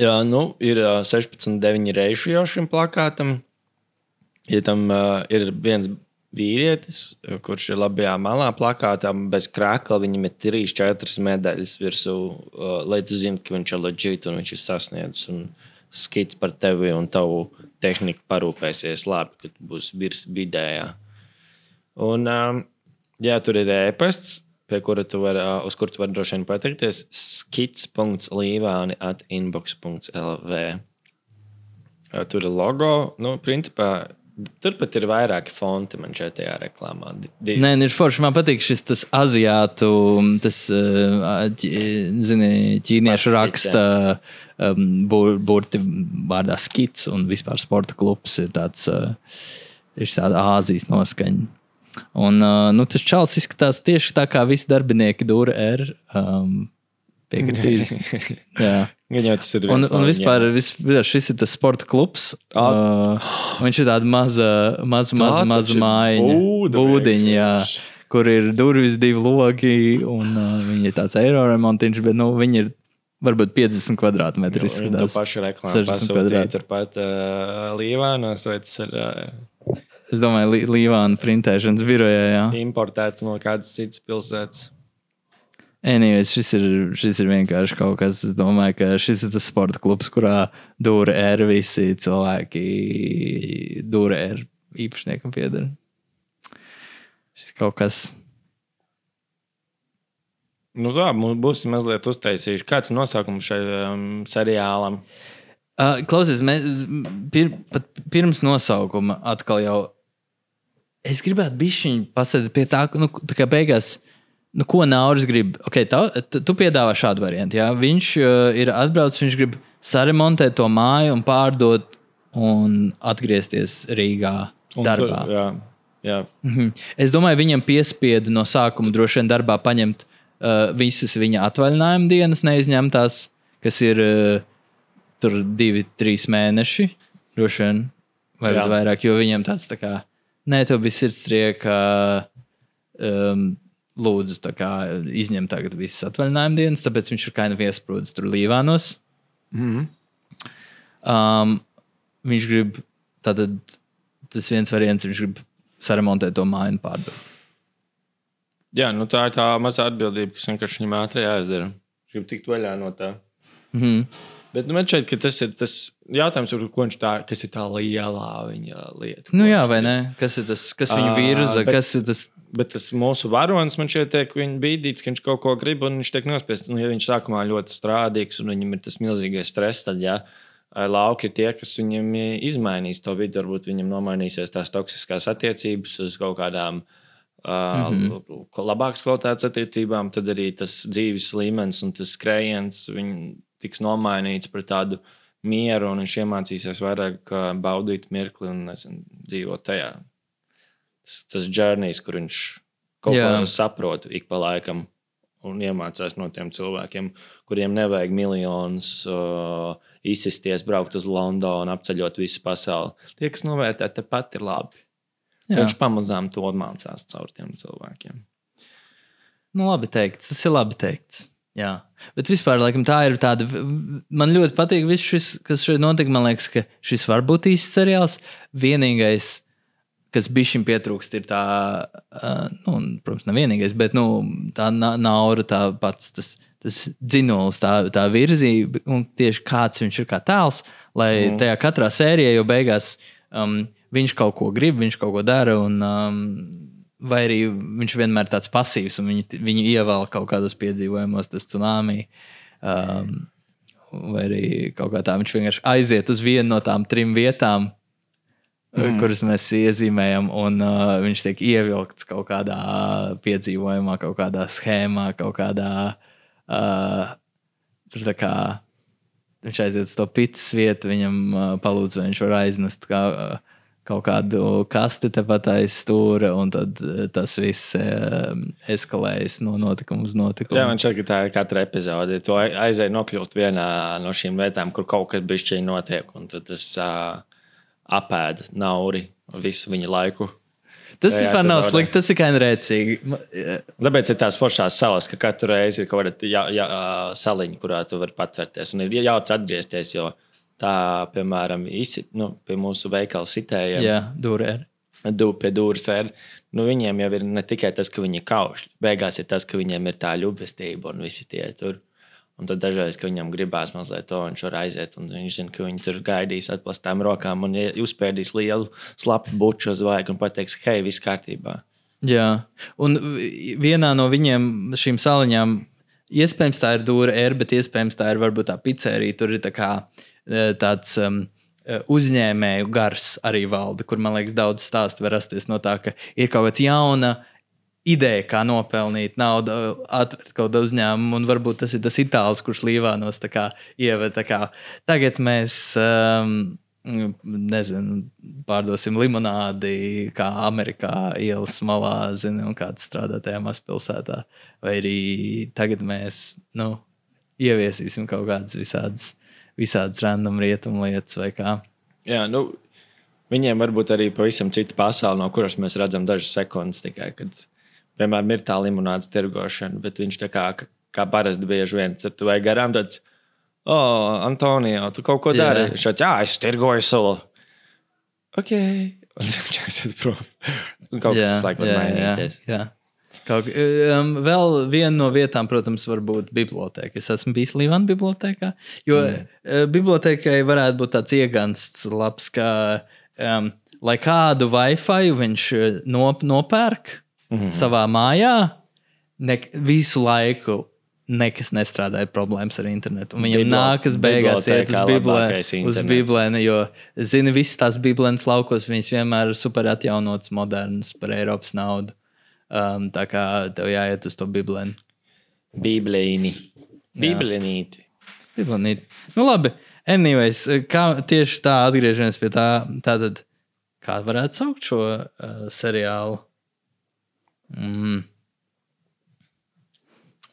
Jā, nu, ir uh, 16, 9 reizes jau šim plakātam. Ja tam uh, ir viens vīrietis, uh, kurš ir labajā malā plakātā, bez krākla, viņam ir 3, 4 medaļas virsū, uh, lai tu zinātu, ka viņš ir leģit un viņš ir sasniedzis. Un skits par tevi un tavu tehniku parūpēsies labi, kad būs virs vidējā. Un, um, jā, tur ir e-pasts pie kura tu vari, uz kuru tu vari droši vien pateikties, skits.līvāni at inbox.lv. Tur ir logo, nu, principā. Turpat ir vairāki fonti man šeit tajā reklāmā. Divi. Nē, nu, ir forši. Man patīk šis tas aziātu, tas, zini, ķīniešu raksta burti vārdā skits un vispār sporta klubs ir tāds, ir tāda Āzijas noskaņa. Un, nu, tas čels izskatās tieši tā, kā visi darbinieki dūra ir. Um, Piekritīs. <laughs> Jā, jau tas ir. Un, un vispār vis, šis ir tas sporta klubs. Uh, viņš ir tāds maza, maza, maza, maza mājiņa. Būdiņa, kur ir durvis, divi logi. Un, uh, viņi ir tāds eiro remontiņš, bet nu, viņi ir varbūt 50 kvadrātmetri. Tā paša reklāma pasūtīja turpat uh, Līvānos, vai tas ir. Uh, Es domāju, Līvāna printēšanas birojā. Jā. Importēts no kādas citas pilsētas. Anyways, šis, ir, šis ir vienkārši kaut kas. Es domāju, ka šis ir tas sporta klubs, kurā dūra ir visi cilvēki. Dūra ir īpašniekam pieder. Šis kaut kas. Nu, tā, būs mazliet uztaisījuši. Kāds ir nosaukums šai um, seriālam? Uh, klausies, mēs pir, pirms nosaukuma atkal jau es gribētu bišķiņu pasēdēt pie tā, nu, tā kā beigās. Nu, ko Nauris grib? Okay, tā, tu piedāvā šādu variantu. Jā? Viņš uh, ir atbraucis, viņš grib saremontēt to māju un pārdot un atgriezties Rīgā un darbā. Tur, jā, jā. Mhm. Es domāju, viņam piespiedu no sākuma droši vien darbā paņemt uh, visas viņa atvaļinājuma dienas neizņemtās, kas ir uh, tur divi, trīs mēneši. Droši vien, vai vairāk, jo viņam tāds tā kā Nē, tev bija sirdsrieka. Um, lūdzu, kā, izņem tagad visas atvaļinājuma dienas, tāpēc viņš ir nu viesprūdis tur Līvānos. Mm. Um, viņš grib, tātad tas viens variants, viņš grib saremontēt to māju un pārdot. Jā, nu tā ir tā mazā atbildība, kas vienkārši viņam ātri jāizdara. Viņš grib tikt vaļā no tā. Mm. Bet nu, man šķiet, ka tas ir tas jautājums, viņš tā, kas ir tā lielā viņa lieta. Nu, jā, vai ne? Kas ir tas, kas viņu virza, bet, kas ir tas? Bet tas mūsu varonis man ka viņš bīdīts, ka viņš kaut ko grib un viņš tiek nospiests. Nu, ja viņš sākumā ļoti strādīgs un viņam ir tas milzīgais stress, tad jā, lauki ir tie, kas viņam izmainīs to vidi. Varbūt viņam nomainīsies tās toksiskās attiecības uz kaut kādām. Uh, mm -hmm. labākas kvalitātes attiecībām, tad arī tas dzīves līmenis un tas skrējiens tiks nomainīts par tādu mieru, un viņš iemācīsies vairāk baudīt mirkli un nezinu, dzīvot tajā. Tas, tas journeys, kur viņš kaut Jā. ko saprot ik pa laikam. Un iemācās no tiem cilvēkiem, kuriem nevajag miljonus, uh, izsisties, braukt uz Londonu, apceļot visu pasauli. Tie, kas novērtē, tepat ir labi. Viņš pamazām to mācās caur tiem cilvēkiem. Nu, labi teikt, tas ir labi teikts. Jā, bet vispār laikam, tā ir tāda. Man ļoti patīk viss šis, kas šeit notika. Man liekas, ka šis var būt īsts seriāls. Vienīgais, kas bija šim pietrūkst, ir tā, nu, protams, ne vienīgais, bet nu, tā naura, tā pats tas, tas dzinulis, tā, tā virzība un tieši kāds viņš ir kā tēls. Lai mm. tajā katrā sērijā jau beigās um, viņš kaut ko grib, viņš kaut ko dara. Un, um, vai arī viņš vienmēr ir tāds pasīvs un viņu, viņu ievēl kaut kādos piedzīvojumos, tas tsunami. Um, vai arī kaut kā tā viņš vienkārši aiziet uz vienu no tām trim vietām, mm. kuras mēs iezīmējam, un uh, viņš tiek ievilkts kaut kādā piedzīvojumā, kaut kādā schēmā, kaut kādā. Uh, tur tā kā viņš aiziet uz to pits vietu, viņam uh, palūdz, vai viņš var aiznest. Kā, uh, kaut kādu kasti tepat aiz stūra, un tad eh, tas viss um, eskalējas no notikuma uz notikumu. Jā, man šķiet, ka tā ir katra epizode. Tu aizēji nokļūst vienā no šīm vietām, kur kaut kas bišķiņi notiek, un tad tas uh, apēda nauri visu viņa laiku. Tas Jā, vispār nav slikti, tas ir kā rēcīgi. Eh, Tāpēc ir tās foršās salas, ka katru reizi ir kaut kāda saliņa, kurā tu vari patvērties. Un ir jautri atgriezties, jo tā, piemēram, isi, nu, pie mūsu veikala sitējiem, Jā, durē. du, pie dūres ir. Nu, viņiem jau ir ne tikai tas, ka viņi kauš, beigās ir tas, ka viņiem ir tā ļubestība un visi tie tur. Un tad dažreiz, kad viņam gribās mazliet to, viņš var aiziet, un viņš zina, ka viņi tur gaidīs atplastām rokām un uzspēdīs lielu slapu buču uz vaigu un pateiks, hei, viss kārtībā. Jā, un vienā no viņiem šīm saliņām, iespējams, tā ir dūra ēra, bet iespējams, tā ir varbūt tā pizzerija. Tur ir tā kā, eh, tāds um, uzņēmēju gars arī valda, kur man liekas, daudz stāstu var rasties no tā, ka ir kaut kāds jauna. Ideja, kā nopelnīt naudu, atvērt kaut kādu uzņēmumu, un varbūt tas ir tas itālis, kurš Līvānos ievada. Tagad mēs um, nezinu, pārdosim limonādi, kā Amerikā ielas malā, zinu, un kāds strādā tajā mazpilsētā. Vai arī tagad mēs nu, ieviesīsim kaut kādas visādas, visādas random rietumu lietas vai kā. Jā, nu, viņiem varbūt arī pavisam cita pasaule, no kuras mēs redzam dažas sekundes tikai. Kad, piemēram, ir tā limonādes tirgošana, bet viņš tā kā, kā parasti bieži vien tad tu vai garām tāds. Oh, Antonija, tu kaut ko dari? Viņš šeit, jā, es tirgoju sulu. Ok. <laughs> Un viņš aiziet prom. Kaut kas laikam mainīties. Jā, jā. Kaut, um, vēl viena no vietām, protams, var būt biblioteka. Es esmu bijis Līvāna bibliotekā. Jo mm. bibliotekai varētu būt tāds iegansts, labs, ka um, lai kādu Wi-Fi viņš eh, nop, nopērk mm. -hmm. savā mājā, ne, visu laiku. Nekas nestrādāja problēmas ar internetu. Un viņam Biblo- nākas beigās iet uz labākais uz biblēnu, jo, zini, visas tās biblēnas laukos, viņas vienmēr ir super atjaunotas, modernas par Eiropas naudu. Um, tā kā tev jāiet uz to biblēnu. Bībelīni. Bībelīnīti. Biblēnīt. Nu, labi. Anyways, kā tieši tā atgriežamies pie tā, tātad, kā varētu saukt šo uh, seriālu? Mm.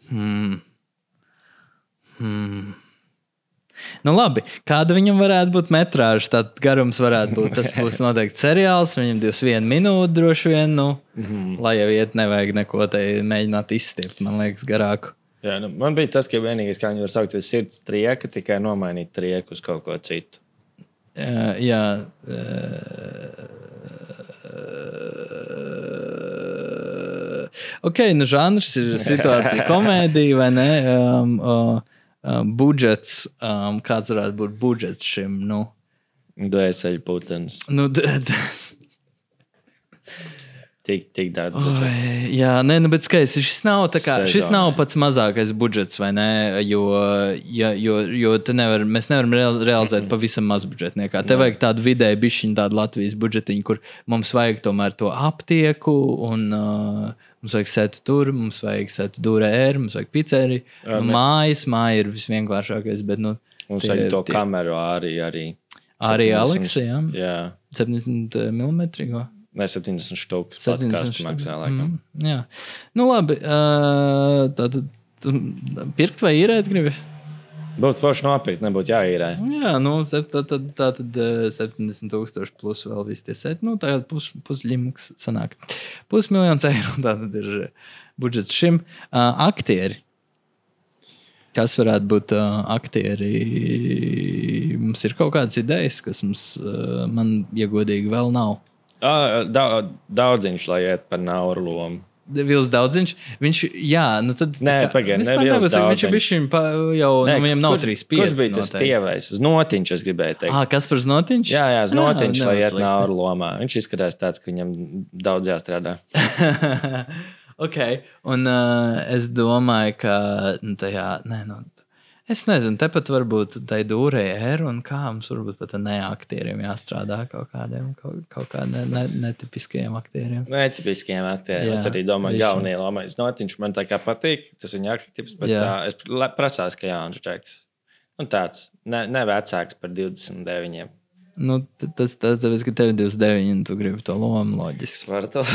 Hmm. Hmm. Nu, labi, kāda viņam varētu būt metrāža? Tad garums varētu būt. Tas būs <laughs> noteikti seriāls. Viņam 21 minūte droši vien. Nu, mm -hmm. Lai jau iet, nevajag neko te mēģināt izstiept, man liekas, garāku. Jā, nu, man bija tas, ka vienīgais, kā viņi var saukt, ir sirds trieka, tikai nomainīt trieku uz kaut ko citu. Jā, jā. Uh, ok, nu žanrs ir situācija, komēdija vai ne? Um, uh, um, budžets, um, kāds varētu būt budžets šim? Nu, Dvēseli putens. nu, Tik, tik daudz budžets. Oi, jā, nē, nu, bet skaisti. Šis nav, kā, šis Sezonai. nav pats mazākais budžets, vai ne? Jo, ja, jo, jo nevar, mēs nevaram real, realizēt pavisam maz budžetniekā. Te vajag tādu vidēju bišķiņu, tādu Latvijas budžetiņu, kur mums vajag tomēr to aptieku un uh, mums vajag sēt tur, mums vajag sēt durēru, mums vajag pizzeriju. Jā, Nu, mājas, māja ir visvienkāršākais, bet nu, Mums tie- vajag to tie- kameru arī. Arī, Arī 70 Aleksa, jā. Jā, 70 mm. Ne 70 stūkus. 70 Podcastu maksā laikam. Mm, jā, nu labi. Uh, tad pirkt vai īrēt gribi? Būtu forši nopirkt, nebūtu jāīrē. Jā, nu, tā tad, tā tad uh, 70 tūkstoši plus vēl viss tie sēdi. Nu, tagad pus, pusļimaks sanāk. Pusmiljons eiro tā tad ir budžets šim. Uh, aktieri. Kas varētu būt uh, aktieri? Mums ir kaut kādas idejas, kas mums, uh, man, ja godīgi, vēl nav. Ā, Da, daudziņš, lai iet par nauru lomu. Vils Daudziņš. Viņš, jā, nu tad. Nē, pagaidi, ne Vils nevajag, Viņš Daudziņš. bijis jau, Nē, nu, viņam nav kurš- 3 Kurš bija tas tievais? Uz notiņš, es gribēju teikt. Ah, kas par Znotiņš? Jā, jā, uz notiņš, lai iet nauru lomā. Viņš izskatās tāds, ka viņam daudz jāstrādā. <laughs> ok, un uh, es domāju, ka nu, tajā, nē, nu, es nezinu, tepat varbūt tai dūrē ir un kā mums varbūt pat ne aktieriem jāstrādā kaut kādiem, kaut, kaut kādiem ne, netipiskiem aktieriem. Netipiskiem aktieriem. Jā, Es arī domāju, ka jaunie lomais notiņš man tā kā patīk. Tas viņa arhitekts, bet Jā. tā, es prasās, ka Jānis Čeks. Un tāds ne, ne vecāks par 29. Nu, tas tas tāpēc, ka tev ir 29 un tu gribi to lomu loģiski. Var to?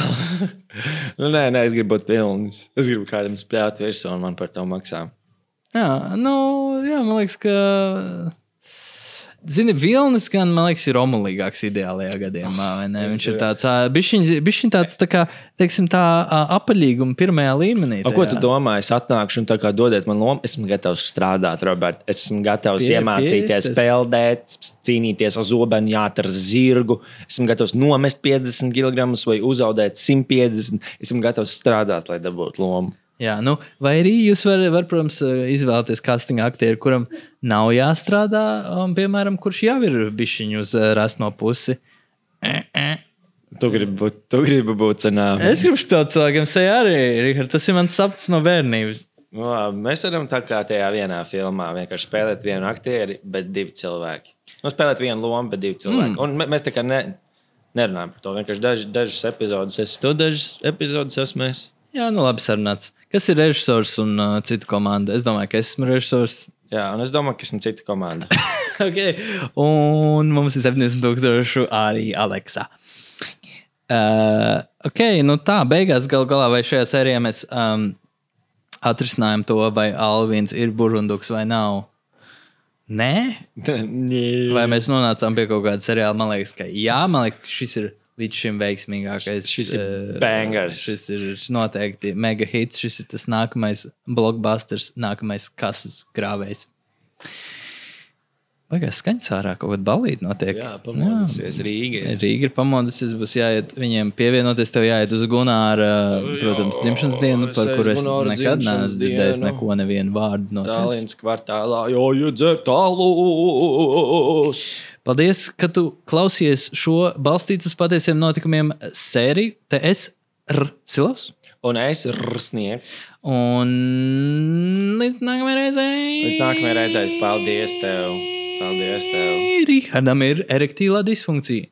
<laughs> nu, nē, nē, es gribu būt pilns. Es gribu kādam spļaut virsū, un man par to maksā. Jā, nu, jā, man liekas, ka. Zini, Vilnis gan, man liekas, ir omulīgāks ideālajā gadījumā. ne? Viņš ir tāds, bišķiņ tāds, tā kā, teiksim, tā apaļīguma pirmajā līmenī. A, ko tu domā? Es atnākšu un tā kā dodiet man lomu. Esmu gatavs strādāt, Robert. Esmu gatavs Pie- iemācīties, piestas. peldēt, cīnīties ar zobenu, jātur zirgu. Esmu gatavs nomest 50 kg vai uzaudēt 150. Esmu gatavs strādāt, lai dabūtu lomu. Jā, nu, vai arī jūs varat, var, protams, izvēlēties castinga aktieru, kuram nav jāstrādā, un, piemēram, kurš jau ir bišķiņu uz ā, rasno pusi. Tu gribi būt, tu gribi būt cenā. Es gribu spēlēt cilvēkiem, sejā arī, Richard, tas ir mans sapnis no bērnības. Labi, mēs varam tā kā tajā vienā filmā vienkārši spēlēt vienu aktieri, bet divi cilvēki. Nu, spēlēt vienu lomu, bet divi cilvēki. Mm. Un mē- mēs tā kā ne, nerunājam par to. Vienkārši daž, dažas epizodes es to, dažas epizodes esmu es. Jā, nu labi sarunāts. Kas ir režisors un uh, cita komanda? Es domāju, ka es esmu režisors. Jā, un es domāju, ka esmu cita komanda. <laughs> okay. Un mums ir 70,000 arī Aleksā. Uh, ok, nu tā, beigās gal galā vai šajā sērijā mēs um, atrisinājām to, vai Alvins ir burunduks vai nav. <laughs> Nē, vai mēs nonācām pie kaut kāda seriāla? Man liekas, ka jā, man liekas, ka šis ir līdz šim veiksmīgākais. Šis ir eh, bangers. Šis ir noteikti mega hits. Šis ir tas nākamais blockbusters, nākamais kases grāvējs. Pagaidā, skaņas ārā kaut kāda balīta notiek. Jā, pamodusies Rīga. Rīga ir pamodusies, būs jāiet viņiem pievienoties. Tev jāiet uz Gunāra, protams, dzimšanas dienu, par kuru es Gunāra nekad neesmu dzirdējis neko, nevienu vārdu no tevis. Tallinas kvartālā, jo iedzer tālus. Paldies, ka tu klausies šo balstītu uz patiesiem notikumiem sēriju. Te es ir Silos. Un es sniegšu. Un līdz nākamajai reizei. Līdz nākamajai reizei, paldies tev! Paldies tev! Rihardam ir erektīlā disfunkcija.